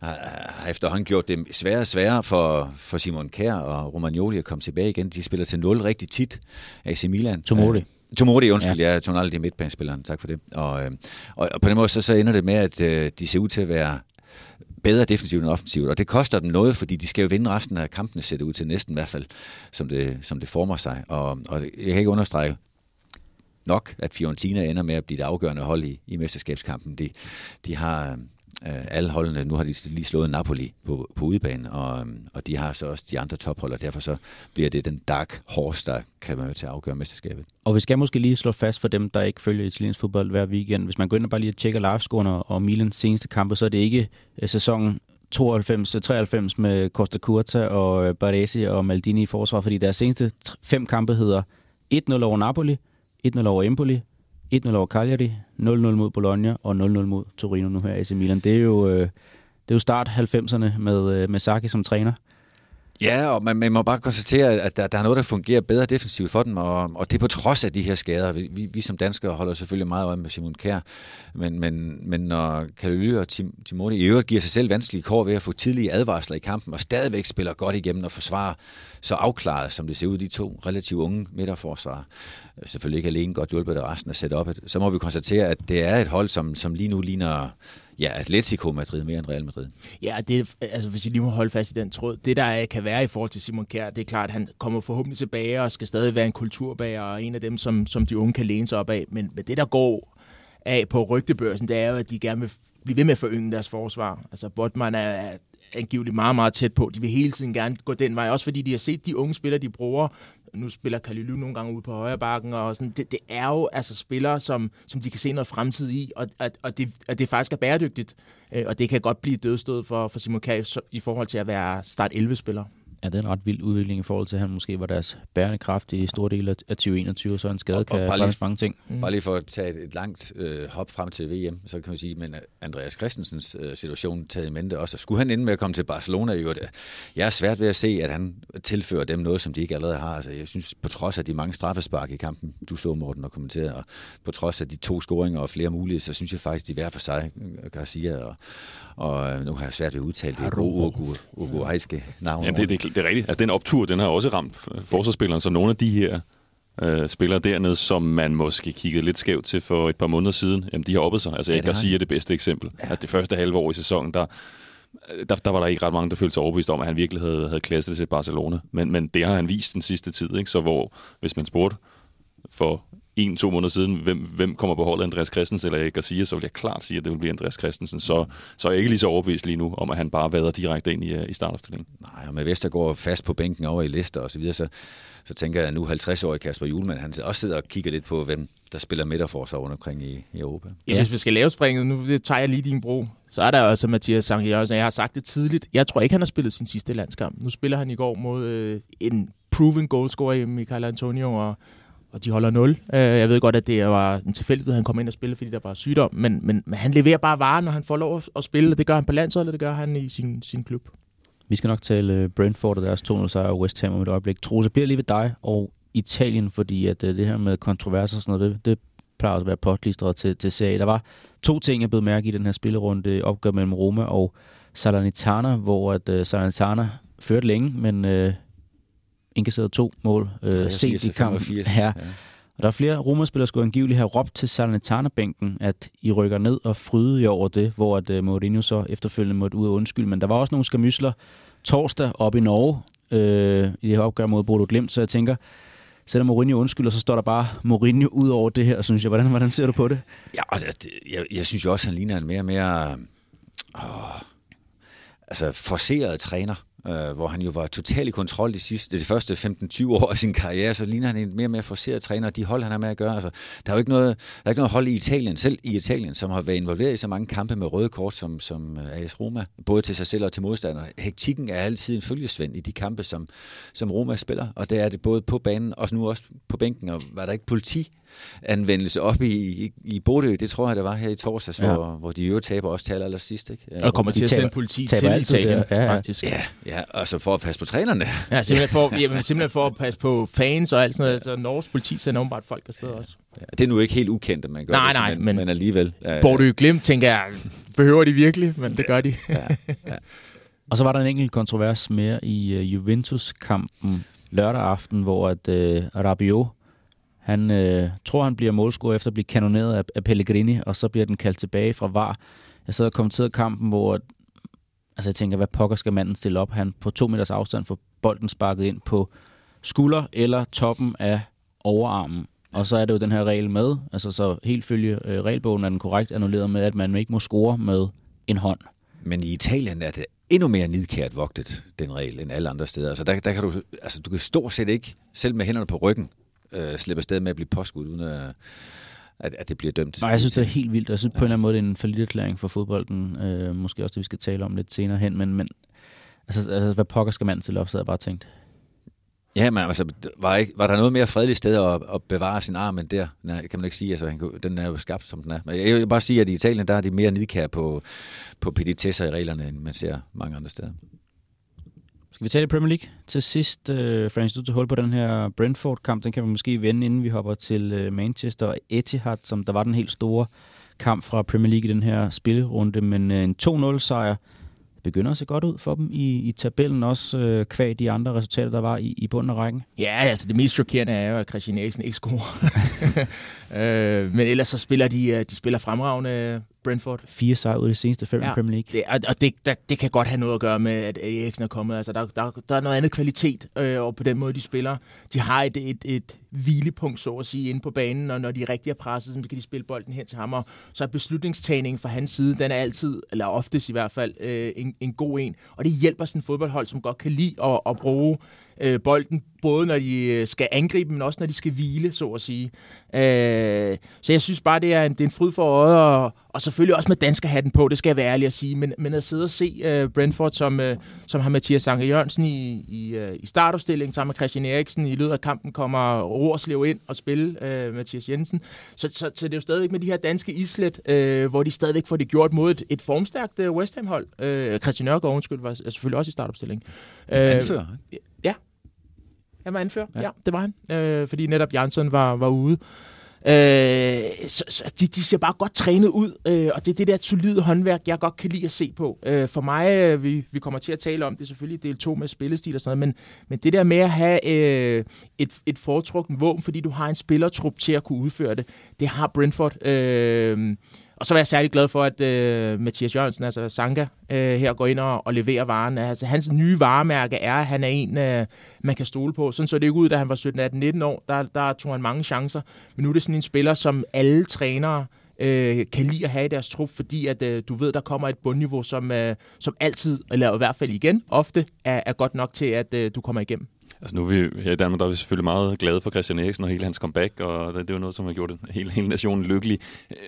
har efterhånden gjort det sværere og sværere for, for Simon Kær og Romagnoli at komme tilbage igen. De spiller til 0 rigtig tit, AC Milan. Tomori. Øh, Tomori, undskyld, ja. ja Tonali, det er midtbanespilleren, tak for det. Og, øh, og, og på den måde så, så ender det med, at øh, de ser ud til at være bedre defensivt end offensivt, og det koster dem noget, fordi de skal jo vinde resten af kampene, ser det ud til næsten i hvert fald, som det, som det former sig. Og, og jeg kan ikke understrege nok, at Fiorentina ender med at blive det afgørende hold i, i mesterskabskampen. De, de har øh, alle holdene, nu har de lige slået Napoli på, på udebane, og, øhm, og de har så også de andre tophold, og derfor så bliver det den dark horse, der kan være med til at afgøre mesterskabet. Og vi skal måske lige slå fast for dem, der ikke følger italiensk fodbold hver weekend. Hvis man går ind og bare lige tjekker livescorene og og Milans seneste kampe, så er det ikke øh, sæsonen 92-93 med Costa Curta og øh, Baresi og Maldini i forsvar, fordi deres seneste fem kampe hedder 1-0 over Napoli, 1-0 over Empoli, 1-0 over Cagliari, 0-0 mod Bologna og 0-0 mod Torino nu her AC Milan. Det er jo, øh, det er jo start 90'erne med, øh, med Saki som træner. Ja, og man, man må bare konstatere, at der, der er noget, der fungerer bedre defensivt for dem, og, og det er på trods af de her skader. Vi, vi, vi som danskere holder selvfølgelig meget øje med Simon Kær, men, men, men når Kalely og Tim, Timoni i øvrigt giver sig selv vanskelige kår ved at få tidlige advarsler i kampen, og stadigvæk spiller godt igennem og forsvarer så afklaret, som det ser ud, de to relativt unge midterforsvarer, øh, selvfølgelig ikke alene godt hjulpet af resten af setupet, så må vi konstatere, at det er et hold, som, som lige nu ligner ja, Atletico Madrid mere end Real Madrid. Ja, det, altså hvis I lige må holde fast i den tråd, det der kan være i forhold til Simon Kjær, det er klart, at han kommer forhåbentlig tilbage og skal stadig være en kulturbager og en af dem, som, som de unge kan læne sig op af. Men, men det, der går af på rygtebørsen, det er jo, at de gerne vil blive ved med at forynge deres forsvar. Altså Botman er angiveligt meget, meget tæt på. De vil hele tiden gerne gå den vej, også fordi de har set de unge spillere, de bruger. Nu spiller Kalilu nogle gange ud på højre bakken, og sådan. Det, det er jo altså spillere, som, som de kan se noget fremtid i, og, og, og det, at det faktisk er bæredygtigt. Øh, og det kan godt blive dødstød for, for Simon Kjær i forhold til at være start 11-spiller ja, det er en ret vild udvikling i forhold til, at han måske var deres bærende kraft i store dele af 2021, så en skade og, kan bare mange ting. Mm. Bare lige for at tage et, et langt øh, hop frem til VM, så kan man sige, men Andreas Christensens øh, situation taget i mente også. Skulle han ende med at komme til Barcelona, jo, det, jeg er svært ved at se, at han tilfører dem noget, som de ikke allerede har. Altså, jeg synes, på trods af de mange straffespark i kampen, du så Morten og kommenterede, og på trods af de to scoringer og flere mulige, så synes jeg faktisk, de hver for sig, Garcia og, og nu har jeg svært ved at udtale det uruguayske navn. Jamen, det, det, det er rigtigt. Altså, den optur, den har også ramt forsvarsspilleren, så nogle af de her øh, spillere dernede, som man måske kiggede lidt skævt til for et par måneder siden, jamen, de har oppet sig. Altså, ja, Erik sige er det bedste eksempel. Ja. Altså, det første halve år i sæsonen, der, der, der var der ikke ret mange, der følte sig overbevist om, at han virkelig havde, havde klasset til Barcelona. Men, men det har han vist den sidste tid. Ikke? Så hvor, hvis man spurgte for en, to måneder siden, hvem, hvem kommer på holdet, Andreas Christensen eller Erik Garcia, så vil jeg klart sige, at det vil blive Andreas Christensen. Så, så er jeg ikke lige så overbevist lige nu, om at han bare vader direkte ind i, øh, i startopstillingen. Nej, og med Vestergaard fast på bænken over i Leicester og så videre, så, så tænker jeg, at nu 50-årige Kasper Julemand, han også sidder og kigger lidt på, hvem der spiller midterforsvar rundt omkring i, i Europa. Ja, hvis vi skal lave springet, nu tager jeg lige din bro, så er der også Mathias Sankt Jørgensen. Jeg har sagt det tidligt. Jeg tror ikke, han har spillet sin sidste landskamp. Nu spiller han i går mod øh, en proven goalscorer i Michael Antonio, og og de holder 0. Øh, jeg ved godt, at det var en tilfældighed, at han kom ind og spille, fordi der var sygdom, men, men, men han leverer bare varen, når han får lov at spille. Det gør han på landsholdet, det gør han i sin, sin klub. Vi skal nok tale øh, Brentford og deres 2-0 sejr og West Ham om et øjeblik. Troels, bliver lige ved dig og Italien, fordi at øh, det her med kontroverser og sådan noget, det, det plejer at være potlistret til, til serie. Der var to ting, jeg blev mærke i den her spillerunde, øh, opgør mellem Roma og Salernitana, hvor at uh, Salernitana førte længe, men uh, indkasseret to mål øh, sent i kampen. Ja. ja. Og der er flere Roma-spillere, skulle angiveligt have råbt til Salernitana-bænken, at I rykker ned og fryde i over det, hvor at uh, Mourinho så efterfølgende måtte ud og undskylde. Men der var også nogle skamysler torsdag op i Norge øh, i det her opgør mod Bodo Glimt, så jeg tænker, selvom Mourinho undskylder, så står der bare Mourinho ud over det her, synes jeg. Hvordan, hvordan ser du på det? Ja, altså, jeg, jeg synes jo også, han ligner en mere og mere åh, altså forceret træner, øh, hvor han jo var totalt i kontrol de, sidste, de første 15-20 år af sin karriere, så ligner han en mere og mere forceret træner, og de hold, han har med at gøre. Altså, der er jo ikke noget, der er ikke noget hold i Italien, selv i Italien, som har været involveret i så mange kampe med røde kort, som, som AS Roma, både til sig selv og til modstandere. Hektikken er altid en følgesvend i de kampe, som, som Roma spiller, og det er det både på banen, og nu også på bænken, og var der ikke politi anvendelse op i, i, i Bodø, det tror jeg, der var her i torsdags, Ja. ja. hvor, hvor de jo taber også til aller, sidst. Ikke? Og kommer de til at sende politi taber til Italien, der. Ja, ja. faktisk. Ja, ja, altså for at passe på trænerne. Ja, simpelthen for, jamen, simpelthen for at passe på fans og alt sådan noget. Så Norges politi sender åbenbart folk afsted også. Ja, det er nu ikke helt ukendt, at man gør Nej, det, nej, men, men- men alligevel. øh, Bordeaux Glimt, tænker jeg, behøver de virkelig? Men det gør de. Og så var der en enkelt kontrovers mere i uh, Juventus-kampen lørdag aften, hvor at uh, Rabiot, han øh, tror, han bliver målscorer efter at blive kanoneret af, af Pellegrini, og så bliver den kaldt tilbage fra VAR. Jeg sad og kommenterede kampen, hvor altså jeg tænker, hvad pokker skal manden stille op? Han på to meters afstand får bolden sparket ind på skulder eller toppen af overarmen. Og så er det jo den her regel med, altså så helt følge øh, regelbogen er den korrekt annulleret med, at man ikke må score med en hånd. Men i Italien er det endnu mere nidkært vogtet, den regel, end alle andre steder. Altså der, der kan du, altså du kan stort set ikke, selv med hænderne på ryggen, øh, slippe afsted med at blive påskudt, uden at, at, at det bliver dømt. Nej, jeg synes, det er helt vildt. Jeg synes på en eller anden måde, det er en forlitterklæring for fodbolden. Øh, måske også det, vi skal tale om lidt senere hen. Men, men altså, altså, hvad pokker skal manden til op, så havde jeg bare tænkt. Ja, men altså, var, ikke, var der noget mere fredeligt sted at, at bevare sin arm end der? Nej, kan man ikke sige. Altså, han, den er jo skabt, som den er. Men jeg vil bare sige, at i Italien, der er de mere nidkære på, på petitesser i reglerne, end man ser mange andre steder. Skal vi tale Premier League til sidst? Øh, Frans, du til hul på den her Brentford-kamp. Den kan vi måske vende, inden vi hopper til øh, Manchester og Etihad, som der var den helt store kamp fra Premier League i den her spillerunde. Men øh, en 2-0-sejr begynder at se godt ud for dem i, i tabellen, også øh, kvæg de andre resultater, der var i, i bunden af rækken. Ja, altså det mest chokerende er jo, at Christian Eriksen ikke scorer. øh, men ellers så spiller de, øh, de spiller fremragende Brentford. Fire sejre ud af de seneste fem ja. I Premier League. Det, og og det, der, det kan godt have noget at gøre med, at Eriksen er kommet. Altså, der, der, der er noget andet kvalitet øh, og på den måde, de spiller. De har et, et, et hvilepunkt, så at sige, inde på banen, og når de rigtig er presset, så kan de spille bolden hen til ham. Og så er beslutningstagningen fra hans side, den er altid, eller oftest i hvert fald, øh, en, en god en. Og det hjælper sådan et fodboldhold, som godt kan lide at, at bruge øh, bolden, både når de øh, skal angribe, men også når de skal hvile, så at sige. Øh, så jeg synes bare, det er en, det er en fryd for øjet, og, og selvfølgelig også med danskerhatten på, det skal jeg være ærlig at sige, men, men at sidde og se øh, Brentford, som, øh, som har Mathias Sanke Jørgensen i, i, øh, i startopstillingen sammen med Christian Eriksen, i løbet af kampen kommer Rorslev ind og spille øh, Mathias Jensen, så, så, så det er jo stadigvæk med de her danske islet, øh, hvor de stadigvæk får det gjort mod et, et formstærkt øh, West Ham-hold. Øh, Christian Nørgaard, undskyld, var selvfølgelig også i startopstillingen. Øh, Anfører. Han var anfører, Ja. ja, det var han. Øh, fordi netop Jansson var, var ude. Øh, så, så de, de ser bare godt trænet ud, øh, og det er det der solide håndværk, jeg godt kan lide at se på. Øh, for mig, øh, vi, vi kommer til at tale om det selvfølgelig del 2 med spillestil og sådan noget, men, men det der med at have øh, et, et foretrukken våben, fordi du har en spillertrup til at kunne udføre det, det har Brentford. Øh, og så var jeg særlig glad for, at øh, Mathias Jørgensen, altså Sanka, øh, her går ind og, og leverer varen. Altså, hans nye varemærke er, at han er en, øh, man kan stole på. Sådan så det ikke ud, da han var 17, 18, 19 år. Der, der tog han mange chancer. Men nu er det sådan en spiller, som alle trænere øh, kan lide at have i deres trup, fordi at øh, du ved, der kommer et bundniveau, som, øh, som altid, eller i hvert fald igen, ofte er, er godt nok til, at øh, du kommer igennem. Altså nu er vi her i Danmark, der er vi selvfølgelig meget glade for Christian Eriksen og hele hans comeback, og det, det er jo noget, som har gjort hele, hele nationen lykkelig.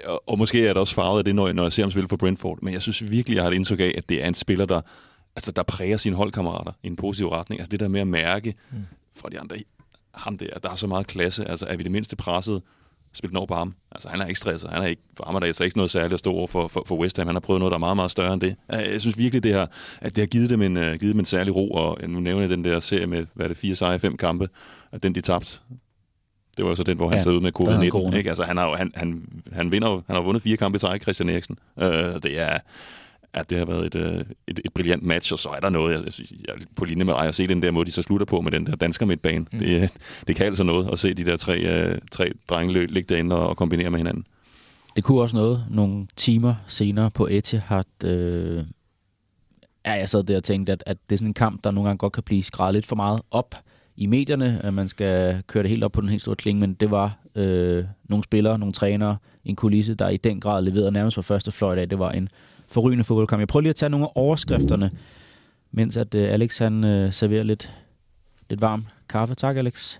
Og, og måske er det også farvet af det, når, når jeg ser ham spille for Brentford, men jeg synes virkelig, jeg har et indtryk af, at det er en spiller, der, altså, der præger sine holdkammerater i en positiv retning. Altså det der med at mærke mm. fra de andre, ham der, der er så meget klasse, altså er vi det mindste presset, spil den over på ham. Altså, han er ikke stresset. Han er ikke, for ham er der altså ikke noget særligt at stå over for, for, for West Ham. Han har prøvet noget, der er meget, meget større end det. Jeg synes virkelig, det her, at det har givet dem, en, uh, givet dem en særlig ro, og nu nævner jeg den der serie med, hvad er det, fire sejre, fem kampe, at den de tabte. Det var jo så den, hvor han Ja, sad ud med der havde han covid-19. corona. Ikke? Altså, han har, jo, han, han, han, vinder han har vundet fire kampe i træk, Christian Eriksen. Uh, det er, at det har været et, øh, et, et brilliant match, og så er der noget, jeg, jeg, jeg på linje med dig, at se den der måde, de så slutter på med den der dansker midtbane. Mm. Det, det kan altså noget at se de der tre, øh, tre drenge ligge derinde og, og kombinere med hinanden. Det kunne også noget nogle timer senere på Etihad. Øh, ja, jeg sad der og tænkte, at, at det er sådan en kamp, der nogle gange godt kan blive skrevet lidt for meget op i medierne, at man skal køre det helt op på den helt store klinge, men det var øh, nogle spillere, nogle trænere, en kulisse, der i den grad leverede nærmest fra første fløjt af. Det var en forrygende fodboldkamp. Jeg prøver lige at tage nogle af overskrifterne, mens at øh, Alex han øh, serverer lidt, lidt varm kaffe. Tak, Alex.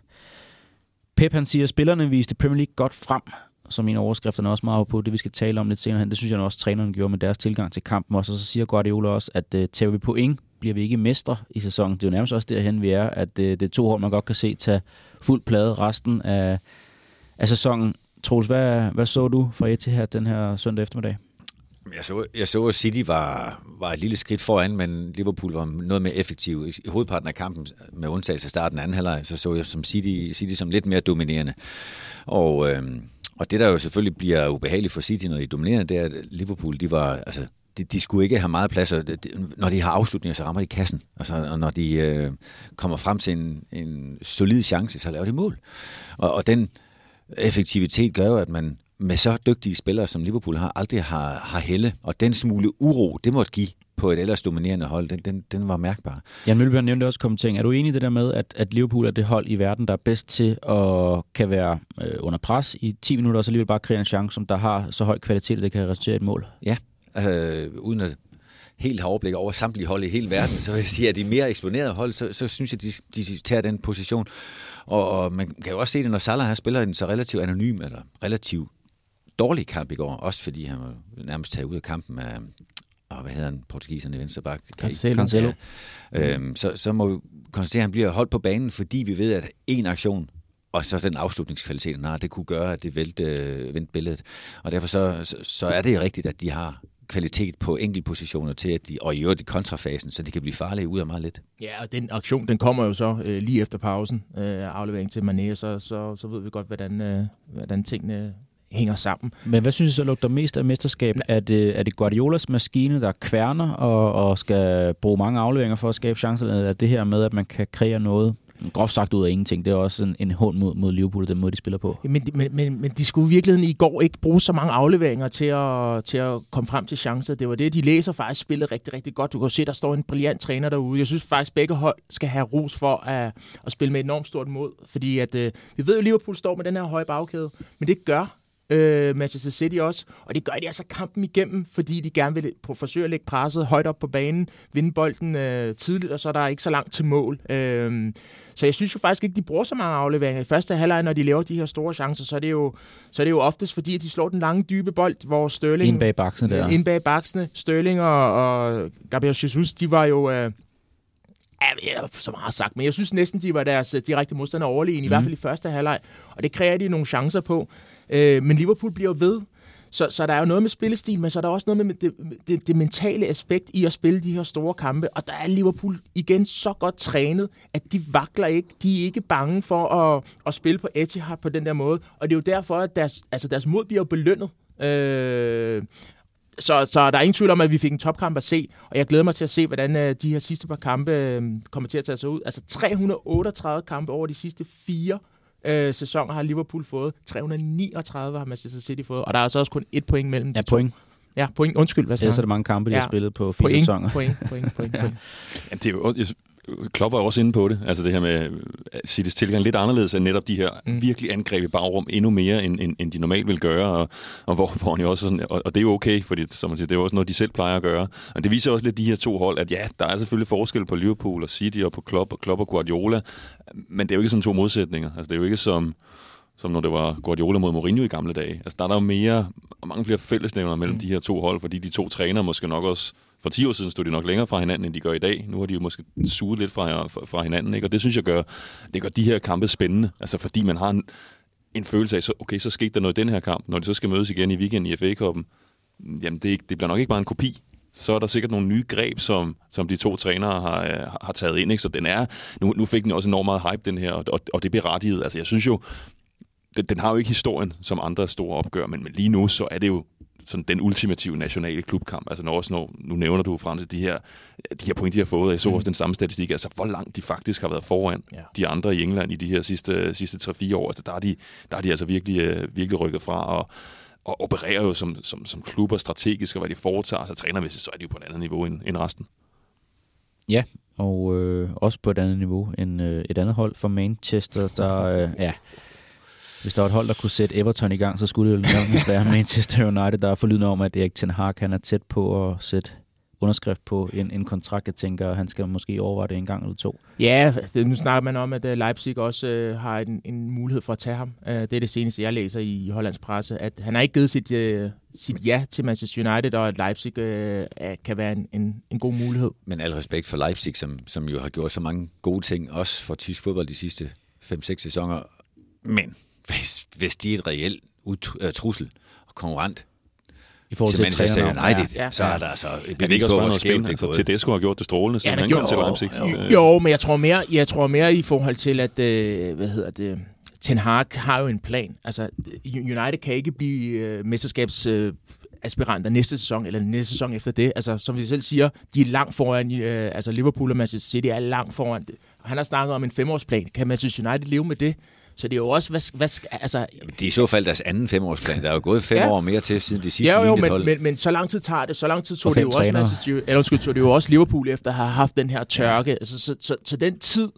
Pep han siger, at spillerne viste Premier League godt frem, som en af overskrifterne også meget på, det vi skal tale om lidt senere hen. Det synes jeg også, træneren gjorde med deres tilgang til kampen også. Og så siger Guardiola også, at uh, tager vi point, bliver vi ikke mestre i sæsonen. Det er jo nærmest også derhen, vi er, at uh, det er to hold, man godt kan se tage fuld plade resten af, af sæsonen. Troels, hvad, hvad så du fra Etihad den her søndag eftermiddag? Jeg så, jeg så, at City var, var et lille skridt foran, men Liverpool var noget mere effektiv. I hovedparten af kampen, med undtagelse af starten af anden halvleg, så så jeg som City, City som lidt mere dominerende. Og, øh, og det, der jo selvfølgelig bliver ubehageligt for City, når de dominerer, det er, at Liverpool, de var, altså, de, de skulle ikke have meget plads, og når de har afslutninger, så rammer de kassen. Altså, og når de øh, kommer frem til en, en solid chance, så laver de mål. Og, og den effektivitet gør jo, at man med så dygtige spillere, som Liverpool har, aldrig har, har helle. Og den smule uro, det måtte give på et ellers dominerende hold, den, den, den var mærkbar. Jan Mølberg nævnte også kommentering. Er du enig i det der med, at, at Liverpool er det hold i verden, der er bedst til at kan være øh, under pres i 10 minutter, og så alligevel bare kreere en chance, som der har så høj kvalitet, at det kan resultere i et mål? Ja, øh, uden at helt have overblik over samtlige hold i hele verden, så vil jeg sige, at de mere eksponerede hold, så, så synes jeg, de, de tager den position. Og, og man kan jo også se det, når Salah han spiller en så relativt anonym, eller relativt dårlig kamp i går, også fordi han var nærmest taget ud af kampen af, og hvad hedder han, portugiseren i venstre bak? Cancelo. Cancelo. Ja. Øhm, så, så må vi konstatere, at han bliver holdt på banen, fordi vi ved, at en aktion og så den afslutningskvalitet, han har, det kunne gøre, at det vælte, vendte billedet. Og derfor så, så, så er det rigtigt, at de har kvalitet på enkeltpositioner til, at de, og i øvrigt i kontrafasen, så de kan blive farlige ud af meget lidt. Ja, og den aktion, den kommer jo så øh, lige efter pausen, øh, aflevering til Mané, så, så, så ved vi godt, hvordan, øh, hvordan tingene hænger sammen. Men hvad synes du så lugter mest af mesterskab? Er det, er det Guardiolas maskine, der kværner og, og skal bruge mange afleveringer for at skabe chancer? Eller er det her med, at man kan kreere noget groft sagt ud af ingenting. Det er også en, en hånd mod, mod Liverpool, den måde, de spiller på. Men, men, men, men de skulle i virkeligheden i går ikke bruge så mange afleveringer til at, til at komme frem til chancer. Det var det, de læser faktisk spillet rigtig, rigtig godt. Du kan se, der står en brilliant træner derude. Jeg synes faktisk, begge hold skal have ros for at, at spille med enormt stort mod. Fordi at, øh, vi ved jo, at Liverpool står med den her høje bagkæde, men det gør øh, Manchester City også. Og det gør de altså kampen igennem, fordi de gerne vil forsøge at lægge presset højt op på banen, vinde bolden øh, tidligt, og så er der ikke så langt til mål. Øh, så jeg synes jo faktisk ikke, de bruger så mange afleveringer. I første halvleg, når de laver de her store chancer, så er det jo, så er det jo oftest fordi, at de slår den lange, dybe bold, hvor Sterling... Ind bag baksene der. Ind bag baksene. Sterling og, og Gabriel Jesus, de var jo... Øh, Ja, så meget sagt, men jeg synes næsten, de var deres øh, direkte modstander overlegen, mm. i hvert mhm. fald i første halvleg. Og det kræver de nogle chancer på. Øh, men Liverpool bliver ved. Så, så der er jo noget med spillestil, men så er der også noget med det, det, det mentale aspekt i at spille de her store kampe. Og der er Liverpool igen så godt trænet, at de vakler ikke. De er ikke bange for at, at spille på Etihad på den der måde. Og det er jo derfor, at deres, altså deres mod bliver belønnet. Øh, så, så der er ingen tvivl om, at vi fik en topkamp at se, og jeg glæder mig til at se, hvordan øh, de her sidste par kampe øh, kommer til at tage sig ud. Altså 338 kampe over de sidste fire øh, sæsoner har Liverpool fået. 339 har Manchester City fået, og der er altså også kun et point mellem ja, de point. To. Ja, point. Undskyld, hvad siger Ellers er det mange kampe, de ja. har spillet på fire point, sæsoner. Point, point, point, point. ja. det er jo Klopp var også inde på det, altså det her med Citys tilgang lidt anderledes end netop de her mm. virkelig angreb i bagrum endnu mere, end, end, end de normalt vil gøre, og, og hvor, hvor han jo også sådan, og, og det er jo okay, fordi som man siger, det er jo også noget, de selv plejer at gøre. Og det viser også lidt de her to hold, at ja, der er selvfølgelig forskel på Liverpool og City og på Klopp og, Klopp og Guardiola, men det er jo ikke sådan to modsætninger. Altså det er jo ikke som, som når det var Guardiola mod Mourinho i gamle dage. Altså der er der jo mere, og mange flere fællesnævner mellem mm. de her to hold, fordi de to træner måske nok også for 10 år siden stod de nok længere fra hinanden, end de gør i dag. Nu har de jo måske suget lidt fra, fra hinanden, ikke? og det synes jeg gør, det gør de her kampe spændende. Altså fordi man har en, en følelse af, så, okay, så skete der noget i den her kamp. Når de så skal mødes igen i weekenden i FA-koppen, jamen det, det bliver nok ikke bare en kopi. Så er der sikkert nogle nye greb, som, som de to trænere har, har taget ind. Ikke? Så den er, nu, nu fik den også enormt meget hype, den her, og, og, og det er berettiget. Altså jeg synes jo, den, den har jo ikke historien som andre store opgør, men, men lige nu så er det jo sådan den ultimative nationale klubkamp. Altså når også når, nu nævner du, Frans, de her, de her point, de har fået. Jeg så også mm. den samme statistik, altså hvor langt de faktisk har været foran ja. de andre i England i de her sidste, sidste 3-4 år. Altså der er de, der er de altså virkelig, øh, virkelig rykket fra, og, og opererer jo som, som, som klubber strategisk, og hvad de foretager. Så trænermæssigt, så er de jo på et andet niveau end, end resten. Ja, og øh, også på et andet niveau end øh, et andet hold fra Manchester, der, øh, ja, hvis der var et hold, der kunne sætte Everton i gang, så skulle det jo nok være Manchester United, der er forlydende om, at Erik Ten Hag han er tæt på at sætte underskrift på en, en kontrakt. Jeg tænker, han skal måske overveje det en gang eller to. Ja, det, nu snakker man om, at øh, Leipzig også øh, har en, en mulighed for at tage ham. Uh, det er det seneste, jeg læser i Hollands presse, at han har ikke givet sit, uh, sit ja til Manchester United, og at Leipzig uh, kan være en, en, en god mulighed. Men al respekt for Leipzig, som, som jo har gjort så mange gode ting, også for tysk fodbold de sidste 5-6 sæsoner. Men hvis, hvis de er et reelt uh, trussel og konkurrent i forhold til, til Manchester United, ja, ja. så er der altså et bevis på, hvor skævt det altså, Tedesco har gjort det strålende, siden ja, han kom til Leipzig. Jo, jo, men jeg tror mere, jeg tror mere i forhold til, at, øh, hvad hedder det, Ten Hag har jo en plan. Altså, United kan ikke blive øh, mesterskabs... Øh, aspiranter næste sæson, eller næste sæson efter det. Altså, som vi selv siger, de er langt foran, øh, altså Liverpool og Manchester City er langt foran. Han har snakket om en femårsplan. Kan Manchester United leve med det? Så det er jo også, hvad, hvad altså... Jamen, det er i så fald deres anden femårsplan. Der er jo gået fem ja. år mere til, siden de sidste ja, jo, men, men, men, så lang tid tager det. Så lang tid tog det jo også Manchester, eller undskyld, tog det jo også Liverpool efter at have haft den her tørke. Ja. Altså, så, så, så, så, den tid,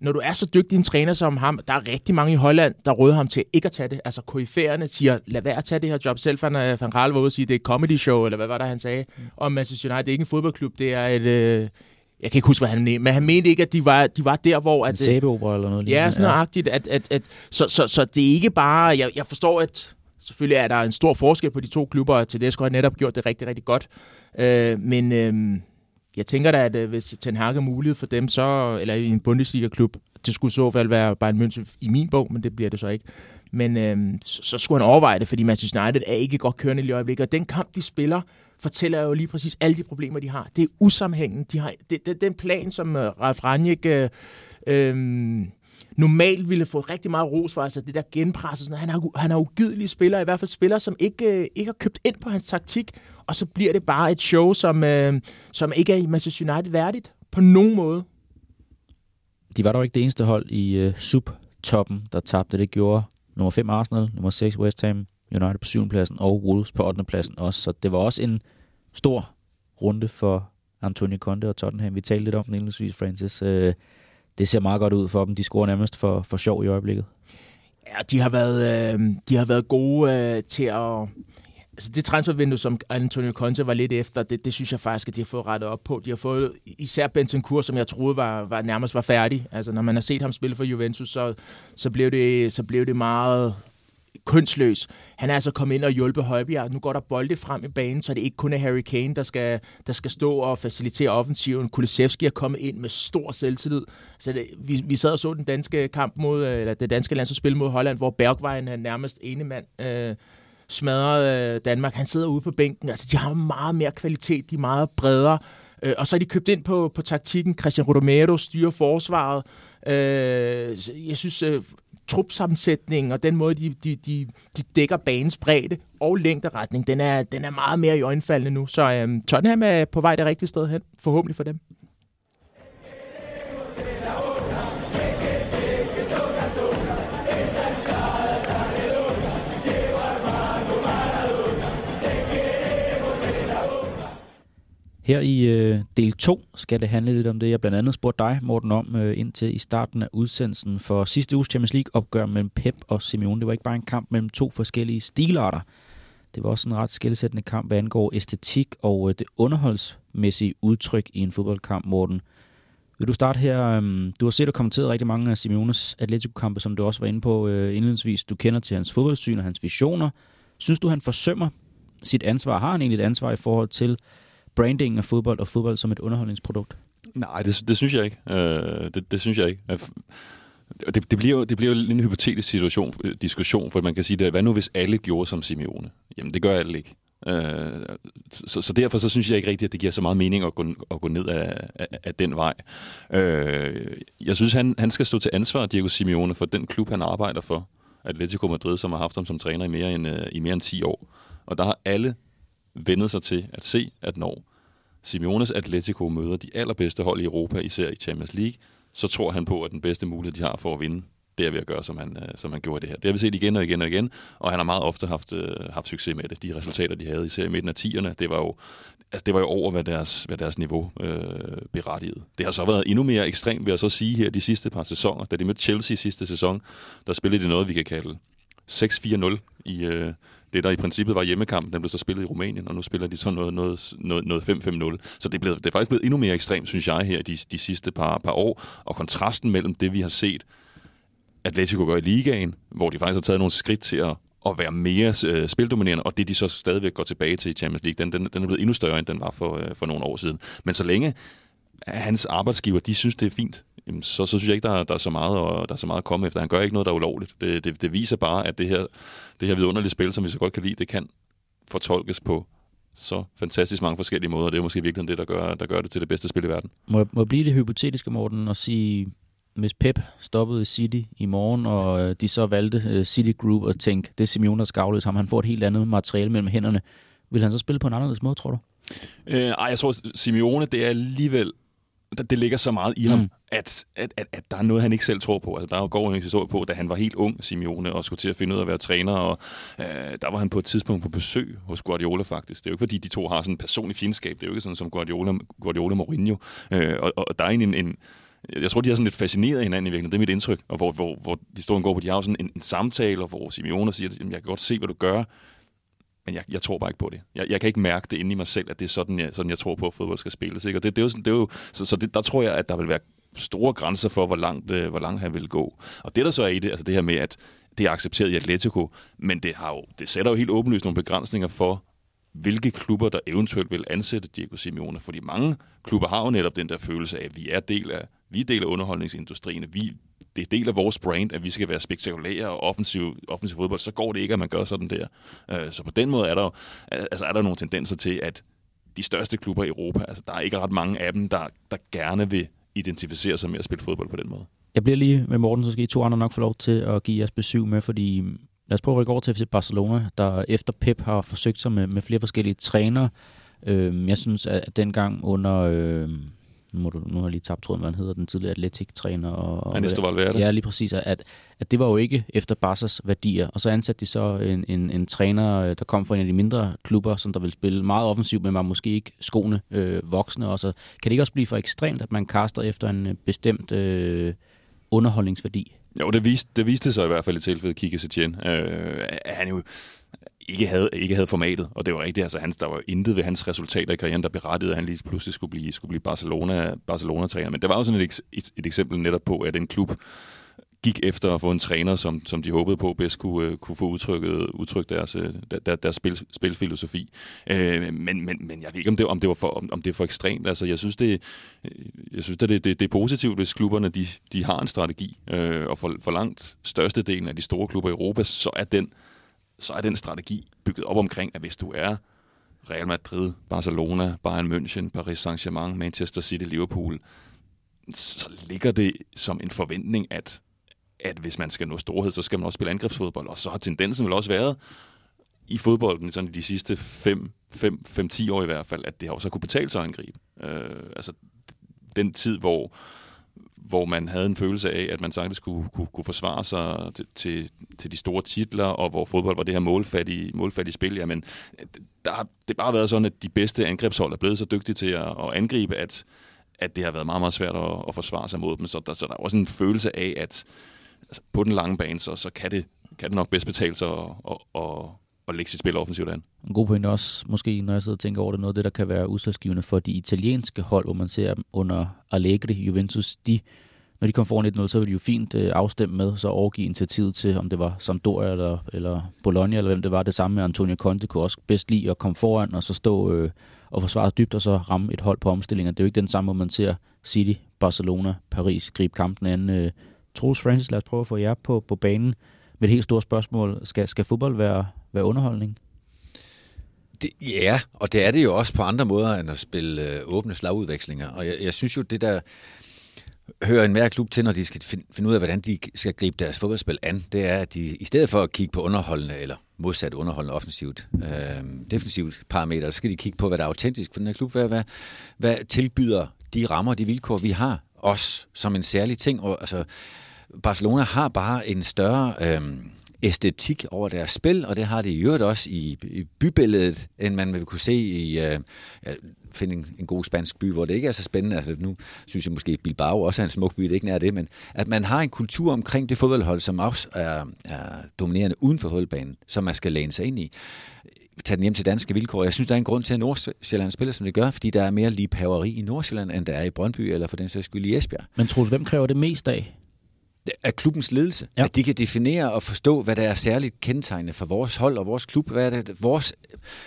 når du er så dygtig en træner som ham, der er rigtig mange i Holland, der råder ham til ikke at tage det. Altså koryfærerne siger, lad være at tage det her job. Selv Van, øh, Van Gaal var ude og sige, det er et comedy show, eller hvad var det, han sagde. Mm. Og Manchester United, det er ikke en fodboldklub, det er et, øh, jeg kan ikke huske, hvad han mente, men han mente ikke, at de var, de var der, hvor... At, en sæbeopera eller noget Ja, sådan ja. at, at, at, så, så, så det er ikke bare... Jeg, jeg forstår, at selvfølgelig er der en stor forskel på de to klubber, og Tedesco har netop gjort det rigtig, rigtig godt. Øh, men øh, jeg tænker da, at øh, hvis Ten Hag er mulighed for dem, så, eller i en Bundesliga-klub, det skulle så fald være bare en München i min bog, men det bliver det så ikke. Men øh, så, så skulle han overveje det, fordi Manchester United er ikke godt kørende i øjeblikket, og den kamp, de spiller, fortæller jo lige præcis alle de problemer, de har. Det er usammenhængende. De har, det, det, den plan, som uh, Ralf Ranjek øh, øhm, normalt ville få rigtig meget ros for, altså det der genpres, sådan, han har, han har ugidelige spillere, i hvert fald spillere, som ikke, øh, ikke har købt ind på hans taktik, og så bliver det bare et show, som, øh, som ikke er i Manchester United værdigt på nogen måde. De var dog ikke det eneste hold i øh, sub-toppen, der tabte. Det gjorde nummer 5 Arsenal, nummer 6 West Ham, United på 7. pladsen og Wolves på 8. pladsen også. Så det var også en stor runde for Antonio Conte og Tottenham. Vi talte lidt om den indledningsvis, Francis. Øh, det ser meget godt ud for dem. De scorer nærmest for, for sjov i øjeblikket. Ja, de har været, øh, de har været gode øh, til at... Altså det transfervindue, som Antonio Conte var lidt efter, det, det synes jeg faktisk, at de har fået rettet op på. De har fået især Bentancur, som jeg troede var, var nærmest var færdig. Altså når man har set ham spille for Juventus, så, så, blev, det, så blev det meget kønsløs. Han er altså kommet ind og hjulpet Højbjerg. Nu går der bolde frem i banen, så det ikke kun er Harry Kane, der skal, der skal stå og facilitere offensiven. Kulisevski er kommet ind med stor selvtillid. Så det, vi, vi sad og så den danske kamp mod, øh, eller det danske landsholdsspil mod Holland, hvor Bergvejen er nærmest ene mand øh, smadrede øh, Danmark. Han sidder ude på bænken. Altså, de har meget mere kvalitet. De er meget bredere. Øh, og så er de købt ind på, på taktikken. Christian Rodomero styrer forsvaret. Øh, jeg synes, øh, trupsammensætningen og den måde, de, de, de, de dækker banens bredde og længderetning, den er, den er meget mere i øjenfaldende nu. Så øhm, Tottenham er på vej det rigtige sted hen, forhåbentlig for dem. Her i øh, del 2 skal det handle lidt om det, jeg blandt andet spurgte dig, Morten, om øh, indtil i starten af udsendelsen for sidste uges Champions League-opgør mellem Pep og Simeone. Det var ikke bare en kamp mellem to forskellige stilarter. Det var også en ret skældsættende kamp, hvad angår æstetik og øh, det underholdsmæssige udtryk i en fodboldkamp, Morten. Vil du starte her? Øhm, du har set og kommenteret rigtig mange af Simeones Atletico-kampe, som du også var inde på øh, indledningsvis. Du kender til hans fodboldsyn og hans visioner. Synes du, han forsømmer sit ansvar? Har han egentlig et ansvar i forhold til branding af fodbold og fodbold som et underholdningsprodukt? Nej, det, det synes jeg ikke. Øh, det, det synes jeg ikke. Øh, det, det, bliver jo, det bliver jo en hypotetisk situation, øh, diskussion, for man kan sige, det, hvad nu hvis alle gjorde som Simeone? Jamen, det gør alle ikke. Øh, så, så derfor så synes jeg ikke rigtigt, at det giver så meget mening at gå, at gå ned af, af, af den vej. Øh, jeg synes, han, han skal stå til ansvar, Diego Simeone, for den klub, han arbejder for. Atletico Madrid, som har haft ham som træner i mere end, øh, i mere end 10 år. Og der har alle vendet sig til at se, at når Simeones Atletico møder de allerbedste hold i Europa, især i Champions League, så tror han på, at den bedste mulighed, de har for at vinde, det er ved at gøre, som han, øh, som han gjorde det her. Det har vi set igen og igen og igen, og han har meget ofte haft, øh, haft succes med det. De resultater, de havde, især i midten af 10'erne, det var jo, altså det var jo over, hvad deres, hvad deres niveau øh, berettigede. Det har så været endnu mere ekstremt, vil jeg så sige her, de sidste par sæsoner. Da de mødte Chelsea sidste sæson, der spillede de noget, vi kan kalde 6-4-0 i øh, det, der i princippet var hjemmekampen. Den blev så spillet i Rumænien, og nu spiller de så noget, noget, noget, noget 5-5-0. Så det er, blevet, det er faktisk blevet endnu mere ekstremt, synes jeg, her de, de sidste par, par år. Og kontrasten mellem det, vi har set Atletico gør i ligaen, hvor de faktisk har taget nogle skridt til at, at være mere øh, spildominerende, og det de så stadigvæk går tilbage til i Champions League, den, den, den er blevet endnu større, end den var for, øh, for nogle år siden. Men så længe hans arbejdsgiver, de synes, det er fint, jamen, så, så synes jeg ikke, der, der, er så meget, og der er så meget at komme efter. Han gør ikke noget, der er ulovligt. Det, det, det viser bare, at det her, det her vidunderlige spil, som vi så godt kan lide, det kan fortolkes på så fantastisk mange forskellige måder. Det er måske virkelig det, der gør, der gør det til det bedste spil i verden. Må jeg, må jeg blive det hypotetiske, Morten, og sige, hvis Pep stoppede City i morgen, og øh, de så valgte uh, City Group at tænke, det er Simeone, der skal afløse ham, han får et helt andet materiale mellem hænderne. Vil han så spille på en anderledes måde, tror du? Øh, ej, jeg tror, Simeone, det er alligevel det ligger så meget i ham, mm. at, at, at, at der er noget, han ikke selv tror på. Altså, der går en historie på, da han var helt ung, Simeone, og skulle til at finde ud af at være træner, og øh, der var han på et tidspunkt på besøg hos Guardiola faktisk. Det er jo ikke, fordi de to har sådan en personlig fjendskab. Det er jo ikke sådan som Guardiola, Guardiola Mourinho. Øh, og, og der er en, en, jeg tror, de har sådan lidt fascineret hinanden i virkeligheden. Det er mit indtryk. Og hvor, hvor, hvor og går på, de har sådan en, en samtale, hvor Simeone siger, at jeg kan godt se, hvad du gør, men jeg, jeg tror bare ikke på det. Jeg, jeg kan ikke mærke det inde i mig selv, at det er sådan, jeg, sådan, jeg tror på, at fodbold skal spilles. Ikke? Og det, det, er jo, det er jo, så så det, der tror jeg, at der vil være store grænser for, hvor langt, øh, hvor langt han vil gå. Og det, der så er i det, altså det her med, at det er accepteret i Atletico, men det, har jo, det sætter jo helt åbenlyst nogle begrænsninger for, hvilke klubber, der eventuelt vil ansætte Diego Simeone. Fordi mange klubber har jo netop den der følelse af, at vi er del af, vi er del af underholdningsindustrien. Vi, det er del af vores brand, at vi skal være spektakulære og offensiv, offensiv fodbold. Så går det ikke, at man gør sådan der. Øh, så på den måde er der, altså er der nogle tendenser til, at de største klubber i Europa, altså der er ikke ret mange af dem, der, der gerne vil identificere sig med at spille fodbold på den måde. Jeg bliver lige med Morten, så skal I to andre nok få lov til at give jeres besøg med, fordi mm, lad os prøve at rykke over til FC Barcelona, der efter Pep har forsøgt sig med, med flere forskellige trænere. Øh, jeg synes, at dengang under... Øh, nu, må du, nu har jeg lige tabt tråden, hvad han hedder, den tidligere atletik-træner. Og, Ernesto Valverde. Ja, lige præcis. At, at det var jo ikke efter Barca's værdier. Og så ansatte de så en, en, en træner, der kom fra en af de mindre klubber, som der vil spille meget offensivt, men var måske ikke skoene øh, voksne. Og så kan det ikke også blive for ekstremt, at man kaster efter en øh, bestemt øh, underholdningsværdi? Jo, det viste, det viste sig i hvert fald i tilfældet Kike Setien. Øh, han jo ikke havde, ikke havde formatet, og det var rigtigt, altså han, der var intet ved hans resultater i karrieren, der berettigede, at han lige pludselig skulle blive, skulle blive Barcelona, Barcelona-træner. Men det var jo sådan et, et, et eksempel netop på, at en klub gik efter at få en træner, som, som de håbede på bedst kunne, øh, kunne få udtrykket, udtrykt deres, øh, der, deres spil, spilfilosofi. Øh, men, men, men jeg ved ikke, om det, om det, var for, om, om det er for ekstremt. Altså, jeg synes, det, øh, jeg synes det, det, det, er positivt, hvis klubberne de, de har en strategi, øh, og for, for langt størstedelen af de store klubber i Europa, så er den så er den strategi bygget op omkring, at hvis du er Real Madrid, Barcelona, Bayern München, Paris Saint-Germain, Manchester City, Liverpool, så ligger det som en forventning, at, at hvis man skal nå storhed, så skal man også spille angrebsfodbold. Og så har tendensen vel også været i fodbolden sådan i de sidste 5-10 år i hvert fald, at det har også kunne betale sig at angribe. Øh, altså den tid, hvor hvor man havde en følelse af, at man sagtens kunne, kunne, kunne forsvare sig til, til, til de store titler, og hvor fodbold var det her målfattige, målfattige spil. Jamen, der har det bare været sådan, at de bedste angrebshold er blevet så dygtige til at, at angribe, at, at det har været meget, meget svært at, at forsvare sig mod dem. Så der, så der er også en følelse af, at altså, på den lange bane, så, så kan, det, kan det nok bedst betale sig at, at, at, at lægge sit spil offensivt an. En god point også, måske når jeg sidder og tænker over det, noget af det, der kan være udslagsgivende for de italienske hold, hvor man ser dem under Allegri, Juventus, de når de kom foran 1-0, så var de jo fint øh, afstemt med, så overgive initiativet til, om det var Sampdoria eller, eller Bologna, eller hvem det var. Det samme med Antonio Conte kunne også bedst lide at komme foran, og så stå øh, og forsvare dybt, og så ramme et hold på omstillinger. Det er jo ikke den samme, hvor man ser City, Barcelona, Paris gribe kampen an. Øh, Troels Francis, lad os prøve at få jer på, på banen med helt stort spørgsmål. Skal, skal fodbold være, være underholdning? Det, ja, og det er det jo også på andre måder end at spille øh, åbne slagudvekslinger. Og jeg, jeg synes jo, det der hører en mere klub til, når de skal finde ud af, hvordan de skal gribe deres fodboldspil an, det er, at de i stedet for at kigge på underholdende, eller modsat underholdende offensivt, øh, defensivt parametre, så skal de kigge på, hvad der er autentisk for den her klub. Hvad, hvad, hvad tilbyder de rammer, de vilkår, vi har, os som en særlig ting? Og, altså, Barcelona har bare en større... Øh, æstetik over deres spil, og det har de i øvrigt også i, i bybilledet, end man vil kunne se i, Øh, øh finde en, en god spansk by, hvor det ikke er så spændende. Altså, nu synes jeg måske, at Bilbao også er en smuk by, det er ikke nær det, men at man har en kultur omkring det fodboldhold, som også er, er dominerende uden for fodboldbanen, som man skal læne sig ind i tage den hjem til danske vilkår. Jeg synes, der er en grund til, at Nordsjælland spiller, som det gør, fordi der er mere ligepaveri i Nordsjælland, end der er i Brøndby, eller for den sags skyld i Esbjerg. Men tror hvem kræver det mest af? Af klubbens ledelse. Ja. At de kan definere og forstå, hvad der er særligt kendetegnende for vores hold og vores klub. Hvad er det, vores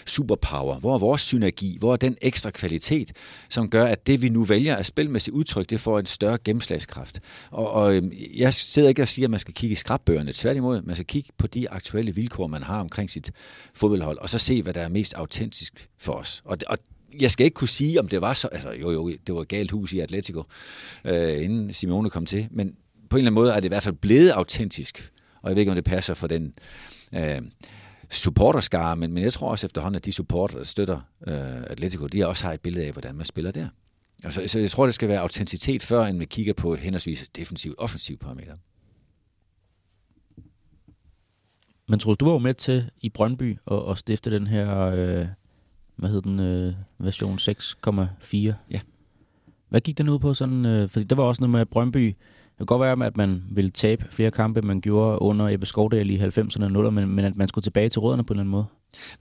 superpower? Hvor er vores synergi? Hvor er den ekstra kvalitet, som gør, at det vi nu vælger at spilmæssigt udtryk, det får en større gennemslagskraft. Og, og øhm, jeg sidder ikke og siger, at man skal kigge i skrabbøgerne. Tværtimod, man skal kigge på de aktuelle vilkår, man har omkring sit fodboldhold, og så se, hvad der er mest autentisk for os. Og, og jeg skal ikke kunne sige, om det var så... Altså, jo, jo, det var galt hus i Atletico, øh, inden Simeone kom til. Men på en eller anden måde er det i hvert fald blevet autentisk. Og jeg ved ikke, om det passer for den øh, supporterskare, men, men jeg tror også efterhånden, at de supporter, der støtter øh, Atletico, de også har et billede af, hvordan man spiller der. Altså, så jeg tror, det skal være autenticitet, før end vi kigger på henholdsvis defensiv og offensiv parametre. Men tror du var jo med til i Brøndby at, at stifte den her, øh, hvad hed den, øh, version 6,4? Ja. Hvad gik den ud på sådan? Øh, fordi der var også noget med, at Brøndby kan godt være, at man ville tabe flere kampe, man gjorde under Ebbe Skovdal i 90'erne og 0'erne, men, men at man skulle tilbage til rødderne på en eller anden måde?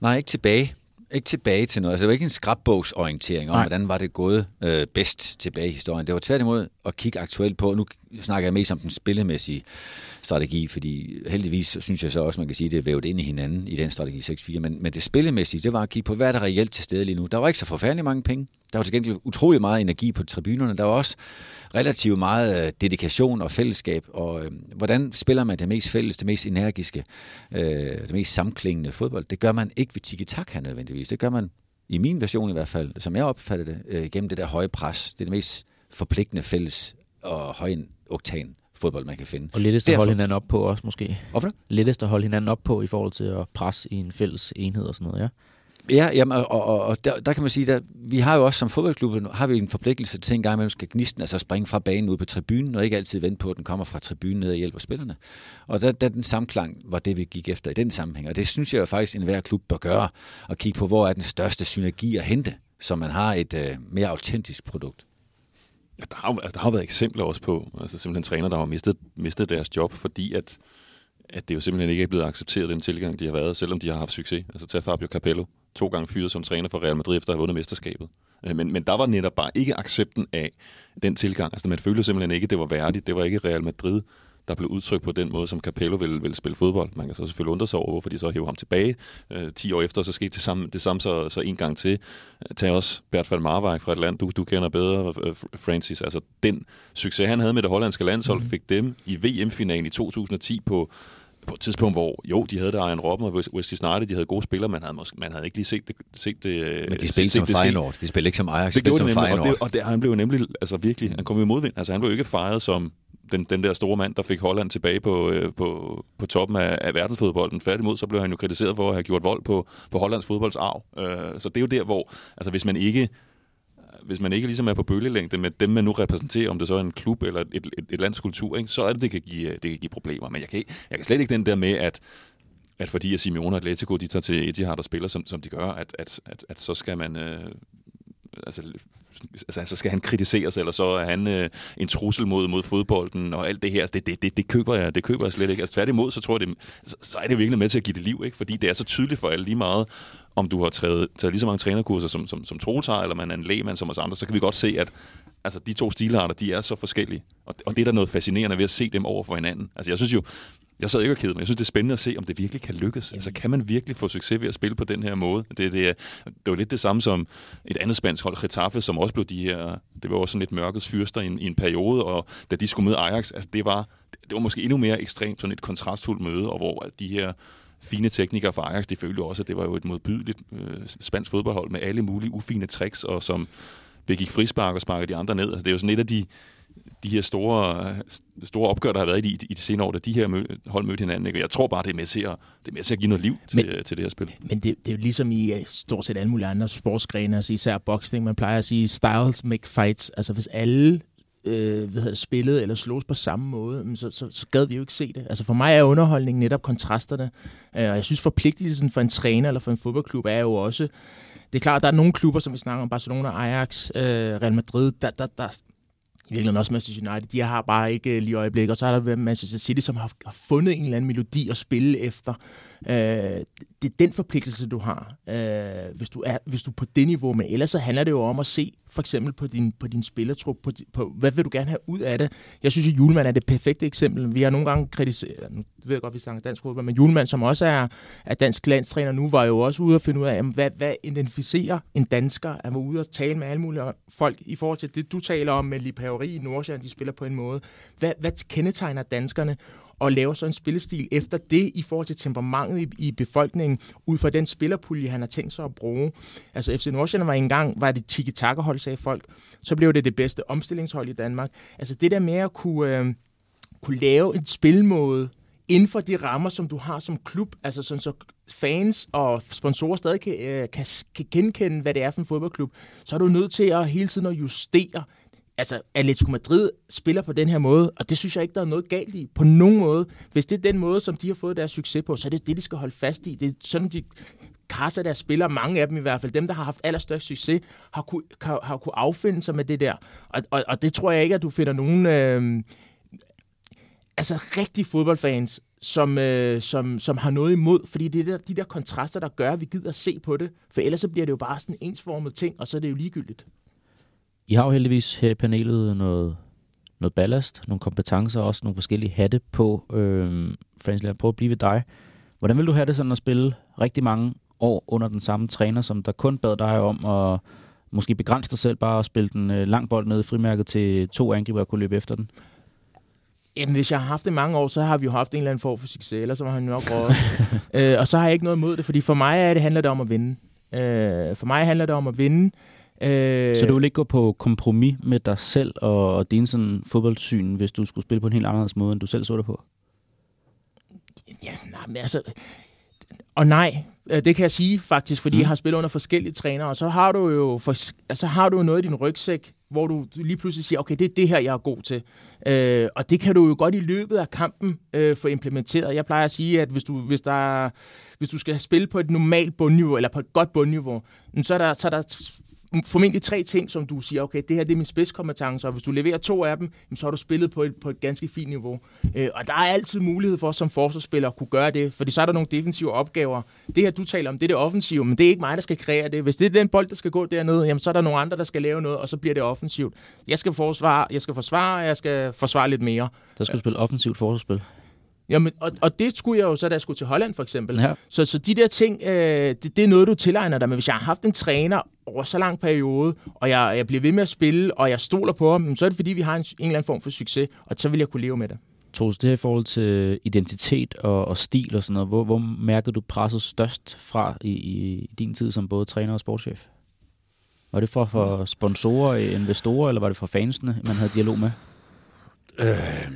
Nej, ikke tilbage. Ikke tilbage til noget. Altså, det var ikke en skrabbogsorientering om, Nej. hvordan var det gået øh, bedst tilbage i historien. Det var tværtimod at kigge aktuelt på, nu snakker jeg mest om den spillemæssige strategi, fordi heldigvis synes jeg så også, man kan sige, at det er vævet ind i hinanden i den strategi 6-4, men, men det spillemæssige, det var at kigge på, hvad er der reelt til stede lige nu. Der var ikke så forfærdeligt mange penge. Der var til gengæld utrolig meget energi på tribunerne. Der var også relativt meget øh, dedikation og fællesskab, og øh, hvordan spiller man det mest fælles, det mest energiske, øh, det mest samklingende fodbold? Det gør man ikke ved tiki-taka nødvendigvis. Det gør man i min version i hvert fald, som jeg opfatter det, øh, gennem det der høje pres. Det er det mest forpligtende fælles og høj oktan fodbold, man kan finde. Og lettest at holde hinanden op på også, måske. Hvorfor det? Lettest at holde hinanden op på i forhold til at presse i en fælles enhed og sådan noget, ja. Ja, jamen, og, og, og der, der kan man sige, at vi har jo også som fodboldklub, har vi en forpligtelse til en gang imellem skal gnisten altså springe fra banen ud på tribunen, og ikke altid vente på, at den kommer fra tribunen ned og hjælper spillerne. Og der, der den samklang var det, vi gik efter i den sammenhæng. Og det synes jeg jo faktisk, en hver klub bør gøre, og kigge på, hvor er den største synergi at hente, så man har et øh, mere autentisk produkt. Ja, der, har, der har været eksempler også på, altså simpelthen træner, der har mistet, mistet deres job, fordi at, at det jo simpelthen ikke er blevet accepteret, den tilgang, de har været, selvom de har haft succes. Altså til Fabio Capello, to gange fyret som træner for Real Madrid, efter at have vundet mesterskabet. Øh, men, men der var netop bare ikke accepten af den tilgang. Altså man følte simpelthen ikke, at det var værdigt. Det var ikke Real Madrid, der blev udtrykt på den måde, som Capello ville, ville spille fodbold. Man kan så selvfølgelig undre sig over, hvorfor de så hævde ham tilbage. Øh, 10 år efter, så skete det samme, det samme så, så en gang til. Øh, tag også Bert van Marwijk fra et land, du, du kender bedre, øh, Francis. Altså den succes, han havde med det hollandske landshold, mm. fik dem i VM-finalen i 2010 på på et tidspunkt, hvor jo, de havde der Iron Robben og Wesley Sneijder, de havde gode spillere, man havde, måske, man havde ikke lige set det. Set det Men de spillede som Feyenoord, de spillede ikke som Ajax, det spillede som Feyenoord. Og, det, og det, han blev nemlig, altså virkelig, han kom i modvind. Altså han blev ikke fejret som den, den der store mand, der fik Holland tilbage på, øh, på, på toppen af, af verdensfodbolden. Tværtimod, så blev han jo kritiseret for at have gjort vold på, på Hollands fodboldsarv. Øh, så det er jo der, hvor, altså hvis man ikke hvis man ikke ligesom er på bølgelængde med dem, man nu repræsenterer, om det så er en klub eller et, et, et lands kultur, ikke, så er det, det kan, give, øh, det kan give problemer. Men jeg kan, jeg kan slet ikke den der med, at at fordi at Simeone og Atletico, de tager til Etihad og spiller, som, som de gør, at, at, at, at så skal man... Øh, altså, altså, så skal han kritiseres, eller så er han øh, en trussel mod, mod fodbolden, og alt det her, altså, det, det, det, det, køber jeg, det køber jeg slet ikke. Altså tværtimod, så tror jeg, det, så, så er det virkelig med til at give det liv, ikke? fordi det er så tydeligt for alle lige meget, om du har taget, taget lige så mange trænerkurser som, som, som Troels har, eller man er en lægmand som os andre, så kan vi godt se, at altså, de to stilarter, de er så forskellige. Og, og det er der noget fascinerende ved at se dem over for hinanden. Altså jeg synes jo, jeg sad ikke og kedede mig. Jeg synes, det er spændende at se, om det virkelig kan lykkes. Altså, kan man virkelig få succes ved at spille på den her måde? Det, det, det var lidt det samme som et andet spansk hold, Getafe, som også blev de her... Det var også sådan lidt mørkets fyrster i en, i en periode, og da de skulle møde Ajax, altså, det var, det var måske endnu mere ekstremt, sådan et kontrastfuldt møde, og hvor de her fine teknikere fra Ajax, de følte også, at det var jo et modbydeligt øh, spansk fodboldhold med alle mulige ufine tricks, og som begik frispark og sparkede de andre ned. Altså, det er jo sådan et af de de her store, store opgør, der har været i i de senere år, da de her mø, hold mødte hinanden. Ikke? Jeg tror bare, det er med til at, det er med til at give noget liv til, men, til det her spil. Men det, det er jo ligesom i uh, stort set alle mulige andre sportsgrene, altså især boksning, man plejer at sige, styles make fights. Altså hvis alle øh, hvad hedder, spillet eller slås på samme måde, så, så, så gad vi jo ikke se det. Altså for mig er underholdning netop kontrasterne, øh, og jeg synes forpligtelsen for en træner eller for en fodboldklub er jo også, det er klart, der er nogle klubber, som vi snakker om, Barcelona, Ajax, øh, Real Madrid, der, der, der, i virkeligheden også Manchester United, de har bare ikke øh, lige øjeblik. Og så er der Manchester City, som har, har fundet en eller anden melodi at spille efter. Øh, det er den forpligtelse, du har, øh, hvis, du er, hvis du er på det niveau. Men ellers så handler det jo om at se for eksempel på din, på din spillertrup, på, på, hvad vil du gerne have ud af det? Jeg synes, at Julemand er det perfekte eksempel. Vi har nogle gange kritiseret, nu ved jeg godt, vi snakker dansk fodbold, men Julemand, som også er, er dansk landstræner nu, var jo også ude at finde ud af, jamen, hvad, hvad identificerer en dansker? Han var ude og tale med alle mulige folk i forhold til det, du taler om med Lipaveri i Nordsjælland, de spiller på en måde. Hvad, hvad kendetegner danskerne? Og lave sådan en spillestil efter det i forhold til temperamentet i, i befolkningen, ud fra den spillerpulje, han har tænkt sig at bruge. Altså FC Nordsjælland var engang, var det tiki-taka-hold, sagde folk. Så blev det det bedste omstillingshold i Danmark. Altså det der med at kunne, øh, kunne lave en spilmåde inden for de rammer, som du har som klub, altså sådan så fans og sponsorer stadig kan, øh, kan, kan genkende, hvad det er for en fodboldklub, så er du nødt til at hele tiden at justere altså, Atletico Madrid spiller på den her måde, og det synes jeg ikke, der er noget galt i på nogen måde. Hvis det er den måde, som de har fået deres succes på, så er det det, de skal holde fast i. Det er sådan, de kasser deres spillere, mange af dem i hvert fald, dem, der har haft allerstørst succes, har kunne, har, har kunne affinde sig med det der. Og, og, og det tror jeg ikke, at du finder nogen... Øh, altså rigtige fodboldfans, som, øh, som, som har noget imod, fordi det er der, de der kontraster, der gør, at vi gider at se på det. For ellers så bliver det jo bare sådan en ensformet ting, og så er det jo ligegyldigt. I har jo heldigvis her i panelet noget, noget ballast, nogle kompetencer og også nogle forskellige hatte på. Øh, Frans, lad prøve at blive ved dig. Hvordan vil du have det sådan at spille rigtig mange år under den samme træner, som der kun bad dig om at måske begrænse dig selv bare at spille den øh, lang bold ned i frimærket til to angriber og kunne løbe efter den? Jamen, hvis jeg har haft det mange år, så har vi jo haft en eller anden form for succes, ellers så har han nok råd. øh, og så har jeg ikke noget imod det, fordi for mig er det, handler det om at vinde. Øh, for mig handler det om at vinde. Øh, så du vil ikke gå på kompromis med dig selv og, og din sådan fodboldsyn, hvis du skulle spille på en helt anderledes måde, end du selv så det på? Ja, nej, men altså... Og nej, øh, det kan jeg sige faktisk, fordi mm. jeg har spillet under forskellige trænere, og så har du jo for, altså har du noget i din rygsæk, hvor du lige pludselig siger, okay, det er det her, jeg er god til. Øh, og det kan du jo godt i løbet af kampen øh, få implementeret. Jeg plejer at sige, at hvis du, hvis der, hvis du skal spille på et normalt bundniveau, eller på et godt bundniveau, så er der, så er der formentlig tre ting, som du siger, okay, det her det er min spidskompetence, og hvis du leverer to af dem, så har du spillet på et, på et ganske fint niveau. Øh, og der er altid mulighed for, som forsvarsspiller, at kunne gøre det, fordi så er der nogle defensive opgaver. Det her, du taler om, det er det offensive, men det er ikke mig, der skal kreere det. Hvis det er den bold, der skal gå dernede, jamen, så er der nogle andre, der skal lave noget, og så bliver det offensivt. Jeg skal forsvare, jeg skal forsvare, jeg skal forsvare lidt mere. Der skal du spille offensivt forsvarsspil. Jamen, og, og det skulle jeg jo så, da jeg skulle til Holland for eksempel. Ja. Så, så de der ting, øh, det, det er noget, du tilegner dig. Men hvis jeg har haft en træner over så lang periode, og jeg, jeg bliver ved med at spille, og jeg stoler på ham, så er det fordi, vi har en, en eller anden form for succes, og så vil jeg kunne leve med det. Troels, det her i forhold til identitet og, og stil og sådan noget, hvor, hvor mærkede du presset størst fra i, i din tid som både træner og sportschef? Var det for, for sponsorer, investorer, eller var det for fansene, man havde dialog med? Øh,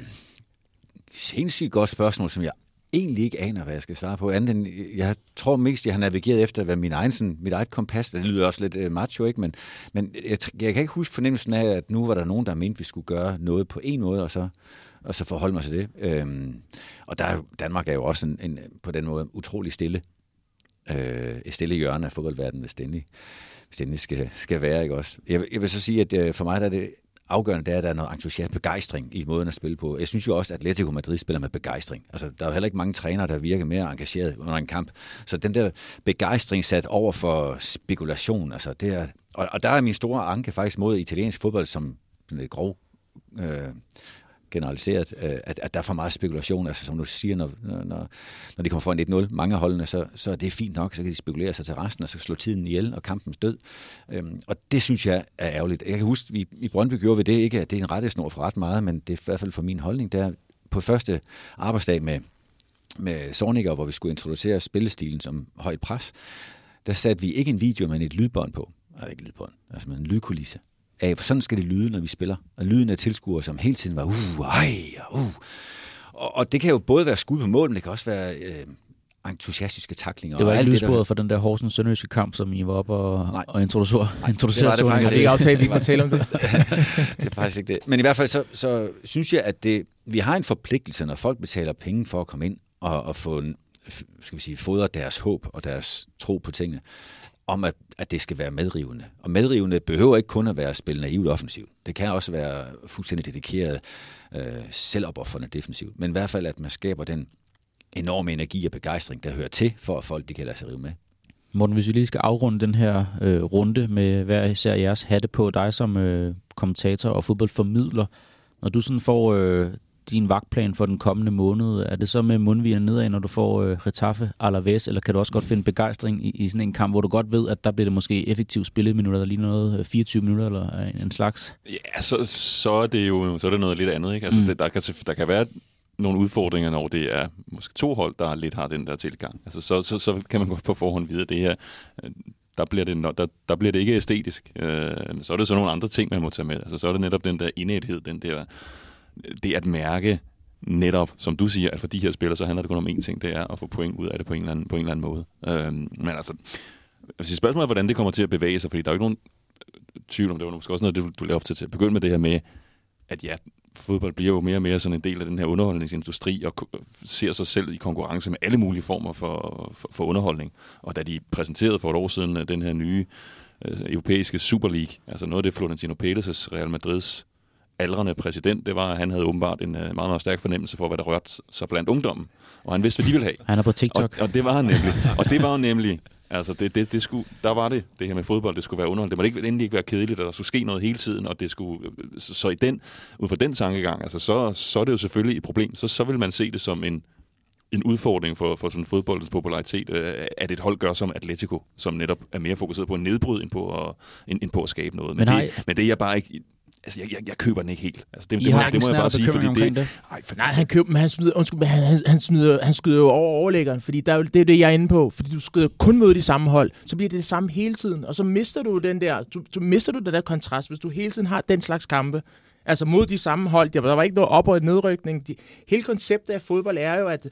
sindssygt godt spørgsmål, som jeg egentlig ikke aner, hvad jeg skal svare på. Andet end, jeg tror mest, jeg har navigeret efter, hvad min egen, sådan, mit eget kompas, det lyder også lidt øh, macho, ikke? men, men jeg, jeg kan ikke huske fornemmelsen af, at nu var der nogen, der mente, vi skulle gøre noget på en måde, og så, og så forholde mig til det. Øhm, og der, Danmark er jo også en, en, på den måde utrolig stille. Øh, et stille hjørne af fodboldverdenen, hvis det endelig, hvis det endelig skal, skal være. Ikke også? Jeg, jeg vil så sige, at øh, for mig der er det afgørende, det er, at der er noget entusiasme, begejstring i måden at spille på. Jeg synes jo også, at Atletico Madrid spiller med begejstring. Altså, der er jo heller ikke mange trænere, der virker mere engageret under en kamp. Så den der begejstring sat over for spekulation, altså det er, og, og der er min store anke faktisk mod italiensk fodbold, som lidt grov øh, generaliseret, øh, at, at der er for meget spekulation. Altså som du siger, når, når, når de kommer foran 1-0, mange holdene, så, så er det fint nok, så kan de spekulere sig til resten, og så slå tiden ihjel og kampens død. Øhm, og det synes jeg er ærgerligt. Jeg kan huske, vi i Brøndby gjorde vi det ikke, at det er en rettesnor for ret meget, men det er i hvert fald for min holdning, der på første arbejdsdag med, med Sorniger, hvor vi skulle introducere spillestilen som højt pres, der satte vi ikke en video, men et lydbånd på. Nej, ikke lydbånd, altså en lydkulisse af, for sådan skal det lyde, når vi spiller. Og lyden af tilskuere, som hele tiden var, uh, ej, uh. Og, og det kan jo både være skud på mål, men det kan også være øh, entusiastiske taklinger. Det var ikke alt det, der- lydsporet for den der Horsens Sønderjyske kamp, som I var op og, Nej. og introducerede. Nej, introducerede det var det faktisk det ikke aftalt, vi ikke tale om det? det er faktisk ikke det. Men i hvert fald så, så synes jeg, at det, vi har en forpligtelse, når folk betaler penge for at komme ind og, og få en, skal vi sige, fodre deres håb og deres tro på tingene, om at, at det skal være medrivende. Og medrivende behøver ikke kun at være at spille naivt offensivt. Det kan også være fuldstændig dedikeret, øh, selvopoffrende defensivt. Men i hvert fald, at man skaber den enorme energi og begejstring, der hører til, for at folk de kan lade sig rive med. Morten, hvis vi lige skal afrunde den her øh, runde med hver især jeres hatte på, dig som øh, kommentator og fodboldformidler, når du sådan får øh, din vagtplan for den kommende måned, er det så med mundvigerne nedad, når du får øh, Retaffe Alaves, eller kan du også godt finde begejstring i, i sådan en kamp, hvor du godt ved, at der bliver det måske effektivt spilleminutter, der lige noget øh, 24 minutter eller øh, en slags? Ja, så, så er det jo så er det noget lidt andet. Ikke? Altså, Mm. det, der, kan, der kan være nogle udfordringer, når det er måske to hold, der lidt har den der tilgang. Altså, så, så, så kan man godt på forhånd vide, at det her, øh, der bliver det, der, der bliver det ikke æstetisk. Øh, så er det så nogle andre ting, man må tage med. Altså, så er det netop den der indæthed, den der, det at mærke netop, som du siger, at for de her spillere, så handler det kun om én ting, det er at få point ud af det på en eller anden, på en eller anden måde. Øhm, men altså, jeg spørgsmålet er, hvordan det kommer til at bevæge sig, fordi der er jo ikke nogen øh, tvivl om, det var måske også noget, du, du lavede op til til at begynde med det her med, at ja, fodbold bliver jo mere og mere sådan en del af den her underholdningsindustri, og ser sig selv i konkurrence med alle mulige former for, for, for underholdning. Og da de præsenterede for et år siden øh, den her nye øh, europæiske Super League, altså noget af det Florentino Pérez' Real Madrids aldrende præsident, det var, at han havde åbenbart en øh, meget, meget stærk fornemmelse for, hvad der rørte sig blandt ungdommen. Og han vidste, hvad de ville have. Han er på Og, TikTok. og det var han nemlig. Og det var jo nemlig, altså det, det, det skulle, der var det, det her med fodbold, det skulle være underholdende. Det måtte ikke, endelig ikke være kedeligt, og der skulle ske noget hele tiden, og det skulle, så, så i den, ud fra den tankegang, altså så, så er det jo selvfølgelig et problem. Så, så vil man se det som en, en udfordring for, for sådan fodboldens popularitet, øh, at et hold gør som Atletico, som netop er mere fokuseret på at nedbryde, end på at, end, end på at skabe noget. Men, Men det, men det er jeg bare ikke... Altså, jeg, jeg, jeg køber den ikke helt. Altså, det, I det, må, har det ikke må jeg bare sige, fordi det... det. Ej, Nej, han køber, men han smider, undskyld, men han, han, han, smider, han skyder jo over overlæggeren, fordi der, er det er jo det, jeg er inde på. Fordi du skyder kun mod de samme hold, så bliver det det samme hele tiden. Og så mister du den der, du, du mister du den der kontrast, hvis du hele tiden har den slags kampe. Altså mod de samme hold. Der, der var ikke noget op- og nedrykning. De, hele konceptet af fodbold er jo, at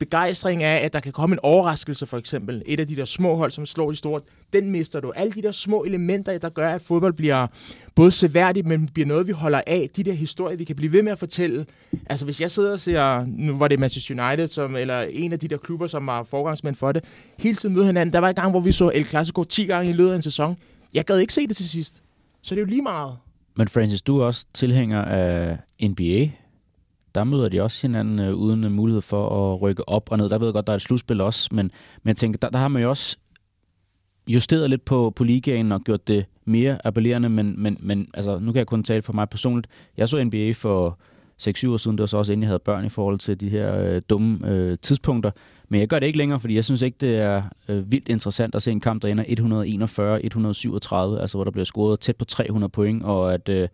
begejstring af, at der kan komme en overraskelse, for eksempel. Et af de der små hold, som slår de store, den mister du. Alle de der små elementer, der gør, at fodbold bliver både seværdigt, men bliver noget, vi holder af. De der historier, vi kan blive ved med at fortælle. Altså, hvis jeg sidder og ser, nu var det Manchester United, som, eller en af de der klubber, som var forgangsmænd for det, hele tiden møde hinanden. Der var en gang, hvor vi så El Clasico 10 gange i løbet af en sæson. Jeg gad ikke se det til sidst. Så det er jo lige meget. Men Francis, du er også tilhænger af NBA. Der møder de også hinanden øh, uden mulighed for at rykke op og ned. Der ved jeg godt, der er et slutspil også, men, men jeg tænker, der, der har man jo også justeret lidt på, på ligaen og gjort det mere appellerende, men, men, men altså, nu kan jeg kun tale for mig personligt. Jeg så NBA for 6-7 år siden, det var så også inden jeg havde børn i forhold til de her øh, dumme øh, tidspunkter. Men jeg gør det ikke længere, fordi jeg synes ikke, det er øh, vildt interessant at se en kamp, der ender 141-137, altså hvor der bliver scoret tæt på 300 point, og at øh,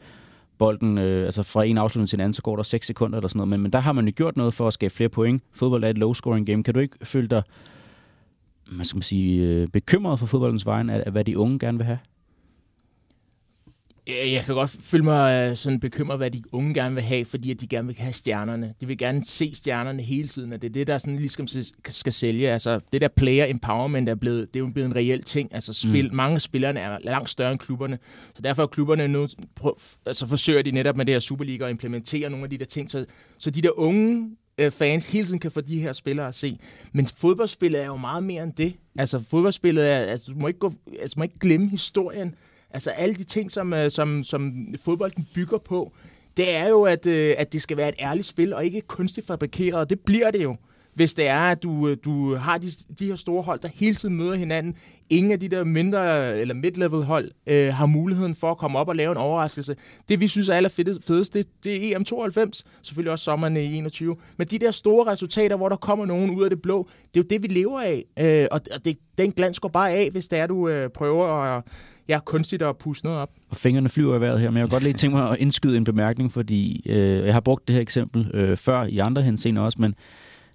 bolden, øh, altså fra en afslutning til en anden, så går der 6 sekunder eller sådan noget. Men, men der har man jo gjort noget for at skabe flere point. Fodbold er et low-scoring game. Kan du ikke føle dig hvad skal man sige, øh, bekymret for fodboldens vejen, af, af hvad de unge gerne vil have? Jeg kan godt føle mig øh, sådan bekymret, hvad de unge gerne vil have, fordi at de gerne vil have stjernerne. De vil gerne se stjernerne hele tiden, og det er det, der sådan ligesom skal- sælge. Altså, det der player empowerment er, blevet, det er jo blevet en reel ting. Altså, spil, mm. mange af spillerne er langt større end klubberne. Så derfor er klubberne nu, prøv, altså forsøger de netop med det her Superliga at implementere nogle af de der ting, så, så de der unge øh, fans hele tiden kan få de her spillere at se. Men fodboldspillet er jo meget mere end det. Altså, fodboldspillet er, altså, du må ikke, gå, altså, du må ikke glemme historien. Altså alle de ting, som, øh, som, som fodbolden bygger på, det er jo, at, øh, at det skal være et ærligt spil, og ikke kunstigt fabrikeret, og det bliver det jo, hvis det er, at du, øh, du har de, de her store hold, der hele tiden møder hinanden. Ingen af de der mindre eller mid-level hold øh, har muligheden for at komme op og lave en overraskelse. Det, vi synes er allerfedest, det, det er EM92, selvfølgelig også sommeren i 21. Men de der store resultater, hvor der kommer nogen ud af det blå, det er jo det, vi lever af. Øh, og og det, den glans går bare af, hvis det er, du øh, prøver at ja, kunstigt at puste noget op. Og fingrene flyver i vejret her, men jeg vil godt lige tænke mig at indskyde en bemærkning, fordi øh, jeg har brugt det her eksempel øh, før i andre henseender også, men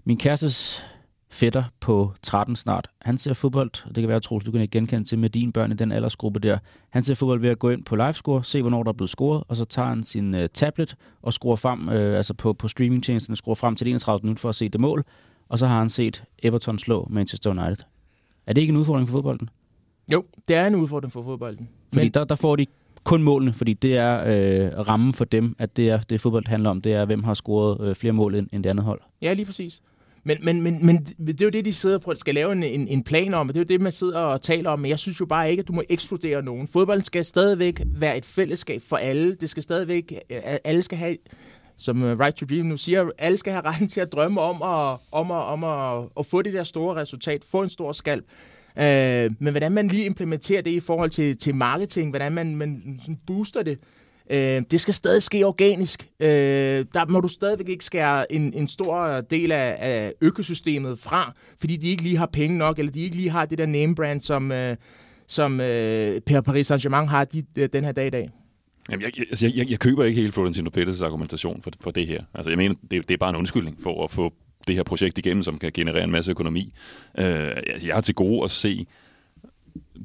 min kærestes fætter på 13 snart. Han ser fodbold, og det kan være, Troels, du kan ikke genkende til med dine børn i den aldersgruppe der. Han ser fodbold ved at gå ind på livescore, se hvornår der er blevet scoret, og så tager han sin øh, tablet og skruer frem, øh, altså på, på streamingtjenesten, skruer frem til 31 minutter for at se det mål, og så har han set Everton slå Manchester United. Er det ikke en udfordring for fodbolden? Jo, det er en udfordring for fodbolden. Fordi Men... der, der får de kun målene, fordi det er øh, rammen for dem, at det er det fodbold handler om, det er, hvem har scoret øh, flere mål end, end det andet hold. Ja, lige præcis. Men, men, men, men det er jo det, de sidder på, skal lave en, en, en plan om, og det er jo det, man sidder og taler om, men jeg synes jo bare ikke, at du må ekskludere nogen. Fodbolden skal stadigvæk være et fællesskab for alle. Det skal stadigvæk, alle skal have, som øh, Right to Dream nu siger, alle skal have retten til at drømme om at, om at, om at, at få det der store resultat, få en stor skalp. Øh, men hvordan man lige implementerer det i forhold til, til marketing, hvordan man, man sådan booster det, øh, det skal stadig ske organisk. Øh, der må du stadigvæk ikke skære en, en stor del af, af økosystemet fra, fordi de ikke lige har penge nok, eller de ikke lige har det der name brand, som, øh, som øh, Paris Saint-Germain har de, øh, den her dag i dag. Jamen, jeg, altså, jeg, jeg, jeg køber ikke hele Florentino Pettis argumentation for, for det her. Altså, jeg mener, det, det er bare en undskyldning for at få det her projekt igennem, som kan generere en masse økonomi. Øh, jeg har til gode at se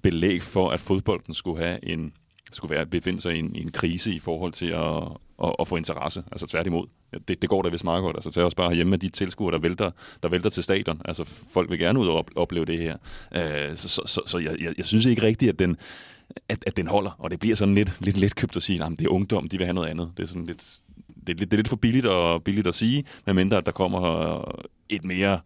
belæg for, at fodbolden skulle have en skulle være, befinde sig i en, i en krise i forhold til at, at, at få interesse. Altså tværtimod. Det, det går da vist meget godt. Altså tag også bare hjemme med de tilskuere, der vælter, der vælter til stadion. Altså folk vil gerne ud og opleve det her. Øh, så så, så, så jeg, jeg, jeg synes ikke rigtigt, at den, at, at den holder. Og det bliver sådan lidt, lidt let købt at sige, at det er ungdom, de vil have noget andet. Det er sådan lidt, det er lidt, det er lidt for billigt og billigt at sige, medmindre at der kommer et mere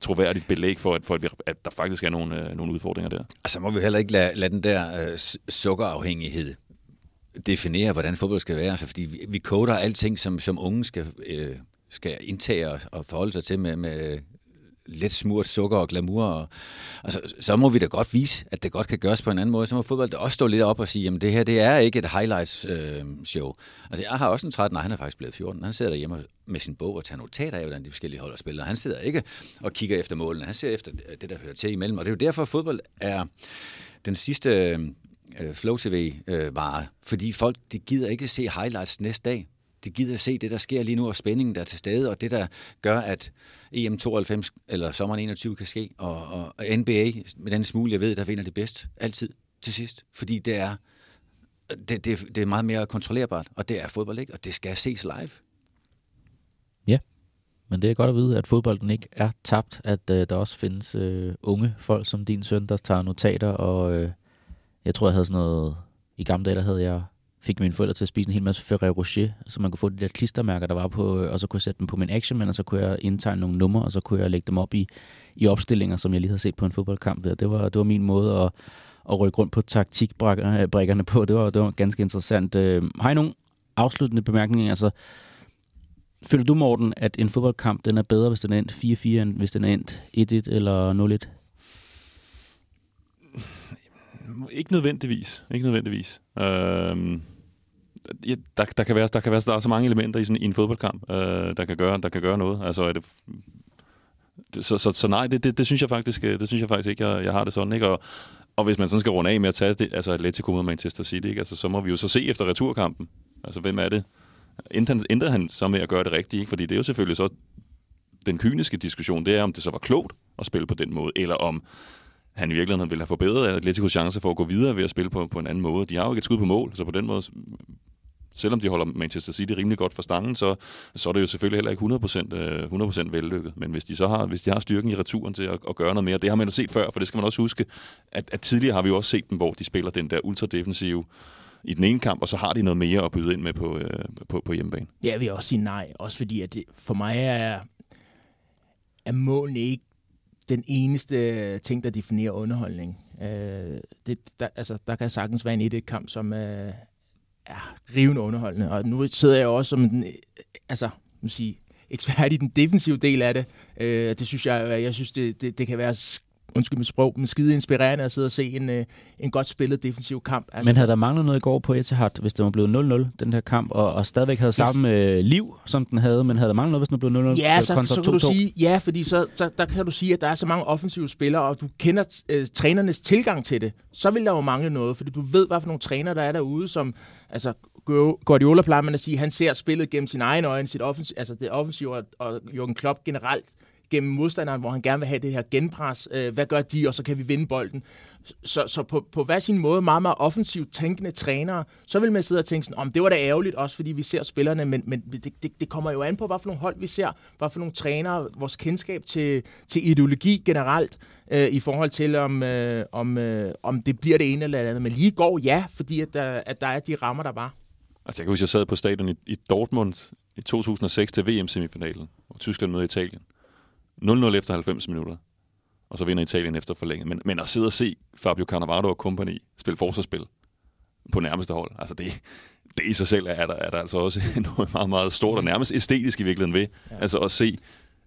troværdigt belæg for, at, for at, vi, at der faktisk er nogle, øh, nogle udfordringer der. Altså må vi heller ikke lade, lade den der øh, sukkerafhængighed definere, hvordan fodbold skal være. Altså, fordi vi, vi koder alting, som, som unge skal, øh, skal indtage og, og forholde sig til med, med let smurt sukker og glamour. Og, altså, så må vi da godt vise, at det godt kan gøres på en anden måde. Så må fodbold også stå lidt op og sige, jamen det her det er ikke et highlights øh, show. Altså, jeg har også en 13, han er faktisk blevet 14. Han sidder derhjemme med sin bog og tager notater af, hvordan de forskellige hold spiller. Han sidder ikke og kigger efter målene. Han ser efter det, der hører til imellem. Og det er jo derfor, at fodbold er den sidste øh, Flow TV-vare. Øh, fordi folk, de gider ikke se highlights næste dag de gider se det, der sker lige nu, og spændingen, der er til stede, og det, der gør, at EM92 eller sommeren 21 kan ske, og, og NBA, med den smule, jeg ved, der vinder det bedst, altid til sidst. Fordi det er, det, det, det er meget mere kontrollerbart, og det er fodbold ikke, og det skal ses live. Ja, men det er godt at vide, at fodbolden ikke er tabt, at øh, der også findes øh, unge folk som din søn, der tager notater, og øh, jeg tror, jeg havde sådan noget, i gamle dage, der havde jeg fik mine forældre til at spise en hel masse Ferrero Rocher, så man kunne få de der klistermærker, der var på, øh, og så kunne jeg sætte dem på min action, og så kunne jeg indtegne nogle numre, og så kunne jeg lægge dem op i, i opstillinger, som jeg lige havde set på en fodboldkamp der. Det var, det var min måde at, at rykke rundt på taktikbrækkerne øh, på. Det var, det var ganske interessant. Øh, har I nogle afsluttende bemærkninger? Altså, føler du, Morten, at en fodboldkamp den er bedre, hvis den er endt 4-4, end hvis den er endt 1-1 eller 0-1? Ikke nødvendigvis. Ikke nødvendigvis. Øhm, ja, der, der, kan være, der kan være der er så mange elementer i, sådan, i en fodboldkamp, øh, der, kan gøre, der kan gøre noget. Altså, er det, så, så, så nej, det, det, det, synes jeg faktisk, øh, det synes jeg faktisk ikke, jeg, jeg har det sådan. Ikke? Og, og hvis man sådan skal runde af med at tage det, altså Atletico mod Manchester City, ikke? Altså, så må vi jo så se efter returkampen. Altså, hvem er det? Ændrer han så med at gøre det rigtigt? Ikke? Fordi det er jo selvfølgelig så den kyniske diskussion, det er, om det så var klogt at spille på den måde, eller om han i virkeligheden ville have forbedret Atleticos chance for at gå videre ved at spille på, på en anden måde. De har jo ikke et skud på mål, så på den måde, selvom de holder Manchester City rimelig godt for stangen, så, så er det jo selvfølgelig heller ikke 100%, 100% øh, vellykket. Men hvis de så har, hvis de har styrken i returen til at, at gøre noget mere, det har man jo set før, for det skal man også huske, at, at tidligere har vi jo også set dem, hvor de spiller den der ultradefensive i den ene kamp, og så har de noget mere at byde ind med på, øh, på, på hjemmebane. Ja, jeg vil også sige nej, også fordi at det, for mig er, er målene ikke den eneste øh, ting, der definerer underholdning. Øh, det, der, altså, der kan sagtens være en et kamp som øh, er rivende underholdende. Og nu sidder jeg også som den, øh, altså, man sige, ekspert i den defensive del af det. Øh, det synes jeg, jeg synes, det, det, det kan være undskyld mit sprog, men skide inspirerende at sidde og se en, øh, en godt spillet defensiv kamp. Altså, men havde der manglet noget i går på Etihad, hvis det var blevet 0-0, den her kamp, og, og stadigvæk havde samme øh, liv, som den havde, men havde der manglet noget, hvis den blev 0-0? Ja, så, så kan du sige, ja, fordi så, så, der kan du sige, at der er så mange offensive spillere, og du kender øh, trænernes tilgang til det. Så vil der jo mangle noget, fordi du ved, hvad for nogle træner, der er derude, som altså, Guardiola plejer man at sige, han ser spillet gennem sin egen øjne, sit offensiv, altså det offensive, og, og Jürgen Klopp generelt gennem modstanderen, hvor han gerne vil have det her genpres. Øh, hvad gør de, og så kan vi vinde bolden. Så, så på, på hver sin måde meget, meget offensivt tænkende trænere, så vil man sidde og tænke sådan, om det var da ærgerligt, også fordi vi ser spillerne, men, men det, det, det kommer jo an på, hvad for nogle hold vi ser, hvad for nogle trænere, vores kendskab til, til ideologi generelt, øh, i forhold til, om, øh, om, øh, om det bliver det ene eller andet. Men lige går ja, fordi at der, at der er de rammer, der var. Altså, jeg kan huske, jeg sad på stadion i, i Dortmund i 2006 til VM-semifinalen, hvor Tyskland mødte Italien. 0-0 efter 90 minutter, og så vinder Italien efter forlænget. Men, men at sidde og se Fabio Cannavaro og company spille forsvarsspil på nærmeste hold, altså det, det i sig selv er der, er der altså også noget meget, meget stort og nærmest æstetisk i virkeligheden ved. Ja. Altså at se,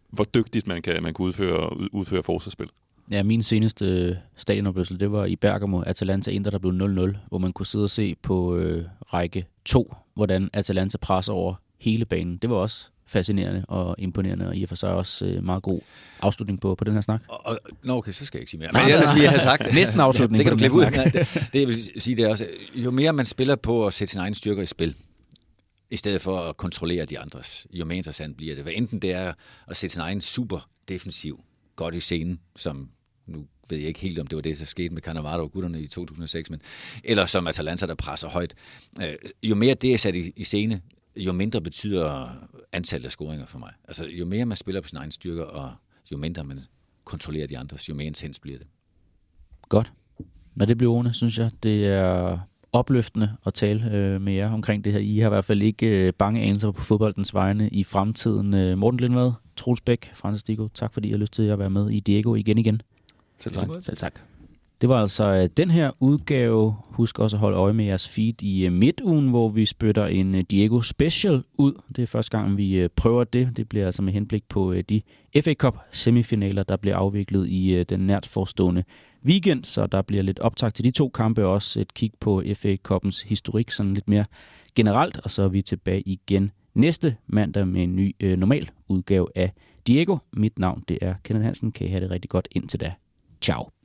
hvor dygtigt man kan, man kan udføre, udføre forsvarsspil. Ja, min seneste stadionoplevelse, det var i Bergamo, Atalanta Inter, der blev 0-0, hvor man kunne sidde og se på øh, række 2, hvordan Atalanta presser over hele banen. Det var også fascinerende og imponerende, og i og for sig også øh, meget god afslutning på, på den her snak. Og, og, nå, okay, så skal jeg ikke sige mere. Men ellers vi har sagt... Næsten afslutning det, det kan du klippe ud. Det, det, jeg vil sige, det er også, jo mere man spiller på at sætte sine egne styrker i spil, i stedet for at kontrollere de andres, jo mere interessant bliver det. Hvad enten det er at sætte sin egen super defensiv godt i scenen, som nu ved jeg ikke helt, om det var det, der skete med Cannavaro og gutterne i 2006, men, eller som Atalanta, der presser højt. Øh, jo mere det er sat i, i scene, jo mindre betyder antallet af scoringer for mig. Altså, jo mere man spiller på sin egen styrker, og jo mindre man kontrollerer de andres, jo mere intens bliver det. Godt. Når det bliver ordene, synes jeg, det er opløftende at tale øh, med jer omkring det her. I har i hvert fald ikke øh, bange anelser på fodboldens vegne i fremtiden. Øh, Morten Lindvad, Troels Bæk, Francis Digo, tak fordi I har lyst til at være med i Diego igen igen. Selv tak. Selv tak. Det var altså øh, den her udgave. Husk også at holde øje med jeres feed i øh, midtugen, hvor vi spytter en øh, Diego Special ud. Det er første gang, vi prøver det. Det bliver altså med henblik på de FA Cup semifinaler, der bliver afviklet i den nært forestående weekend. Så der bliver lidt optag til de to kampe, og også et kig på FA Cupens historik, sådan lidt mere generelt. Og så er vi tilbage igen næste mandag med en ny øh, normal udgave af Diego. Mit navn det er Kenneth Hansen. Kan I have det rigtig godt indtil da. Ciao.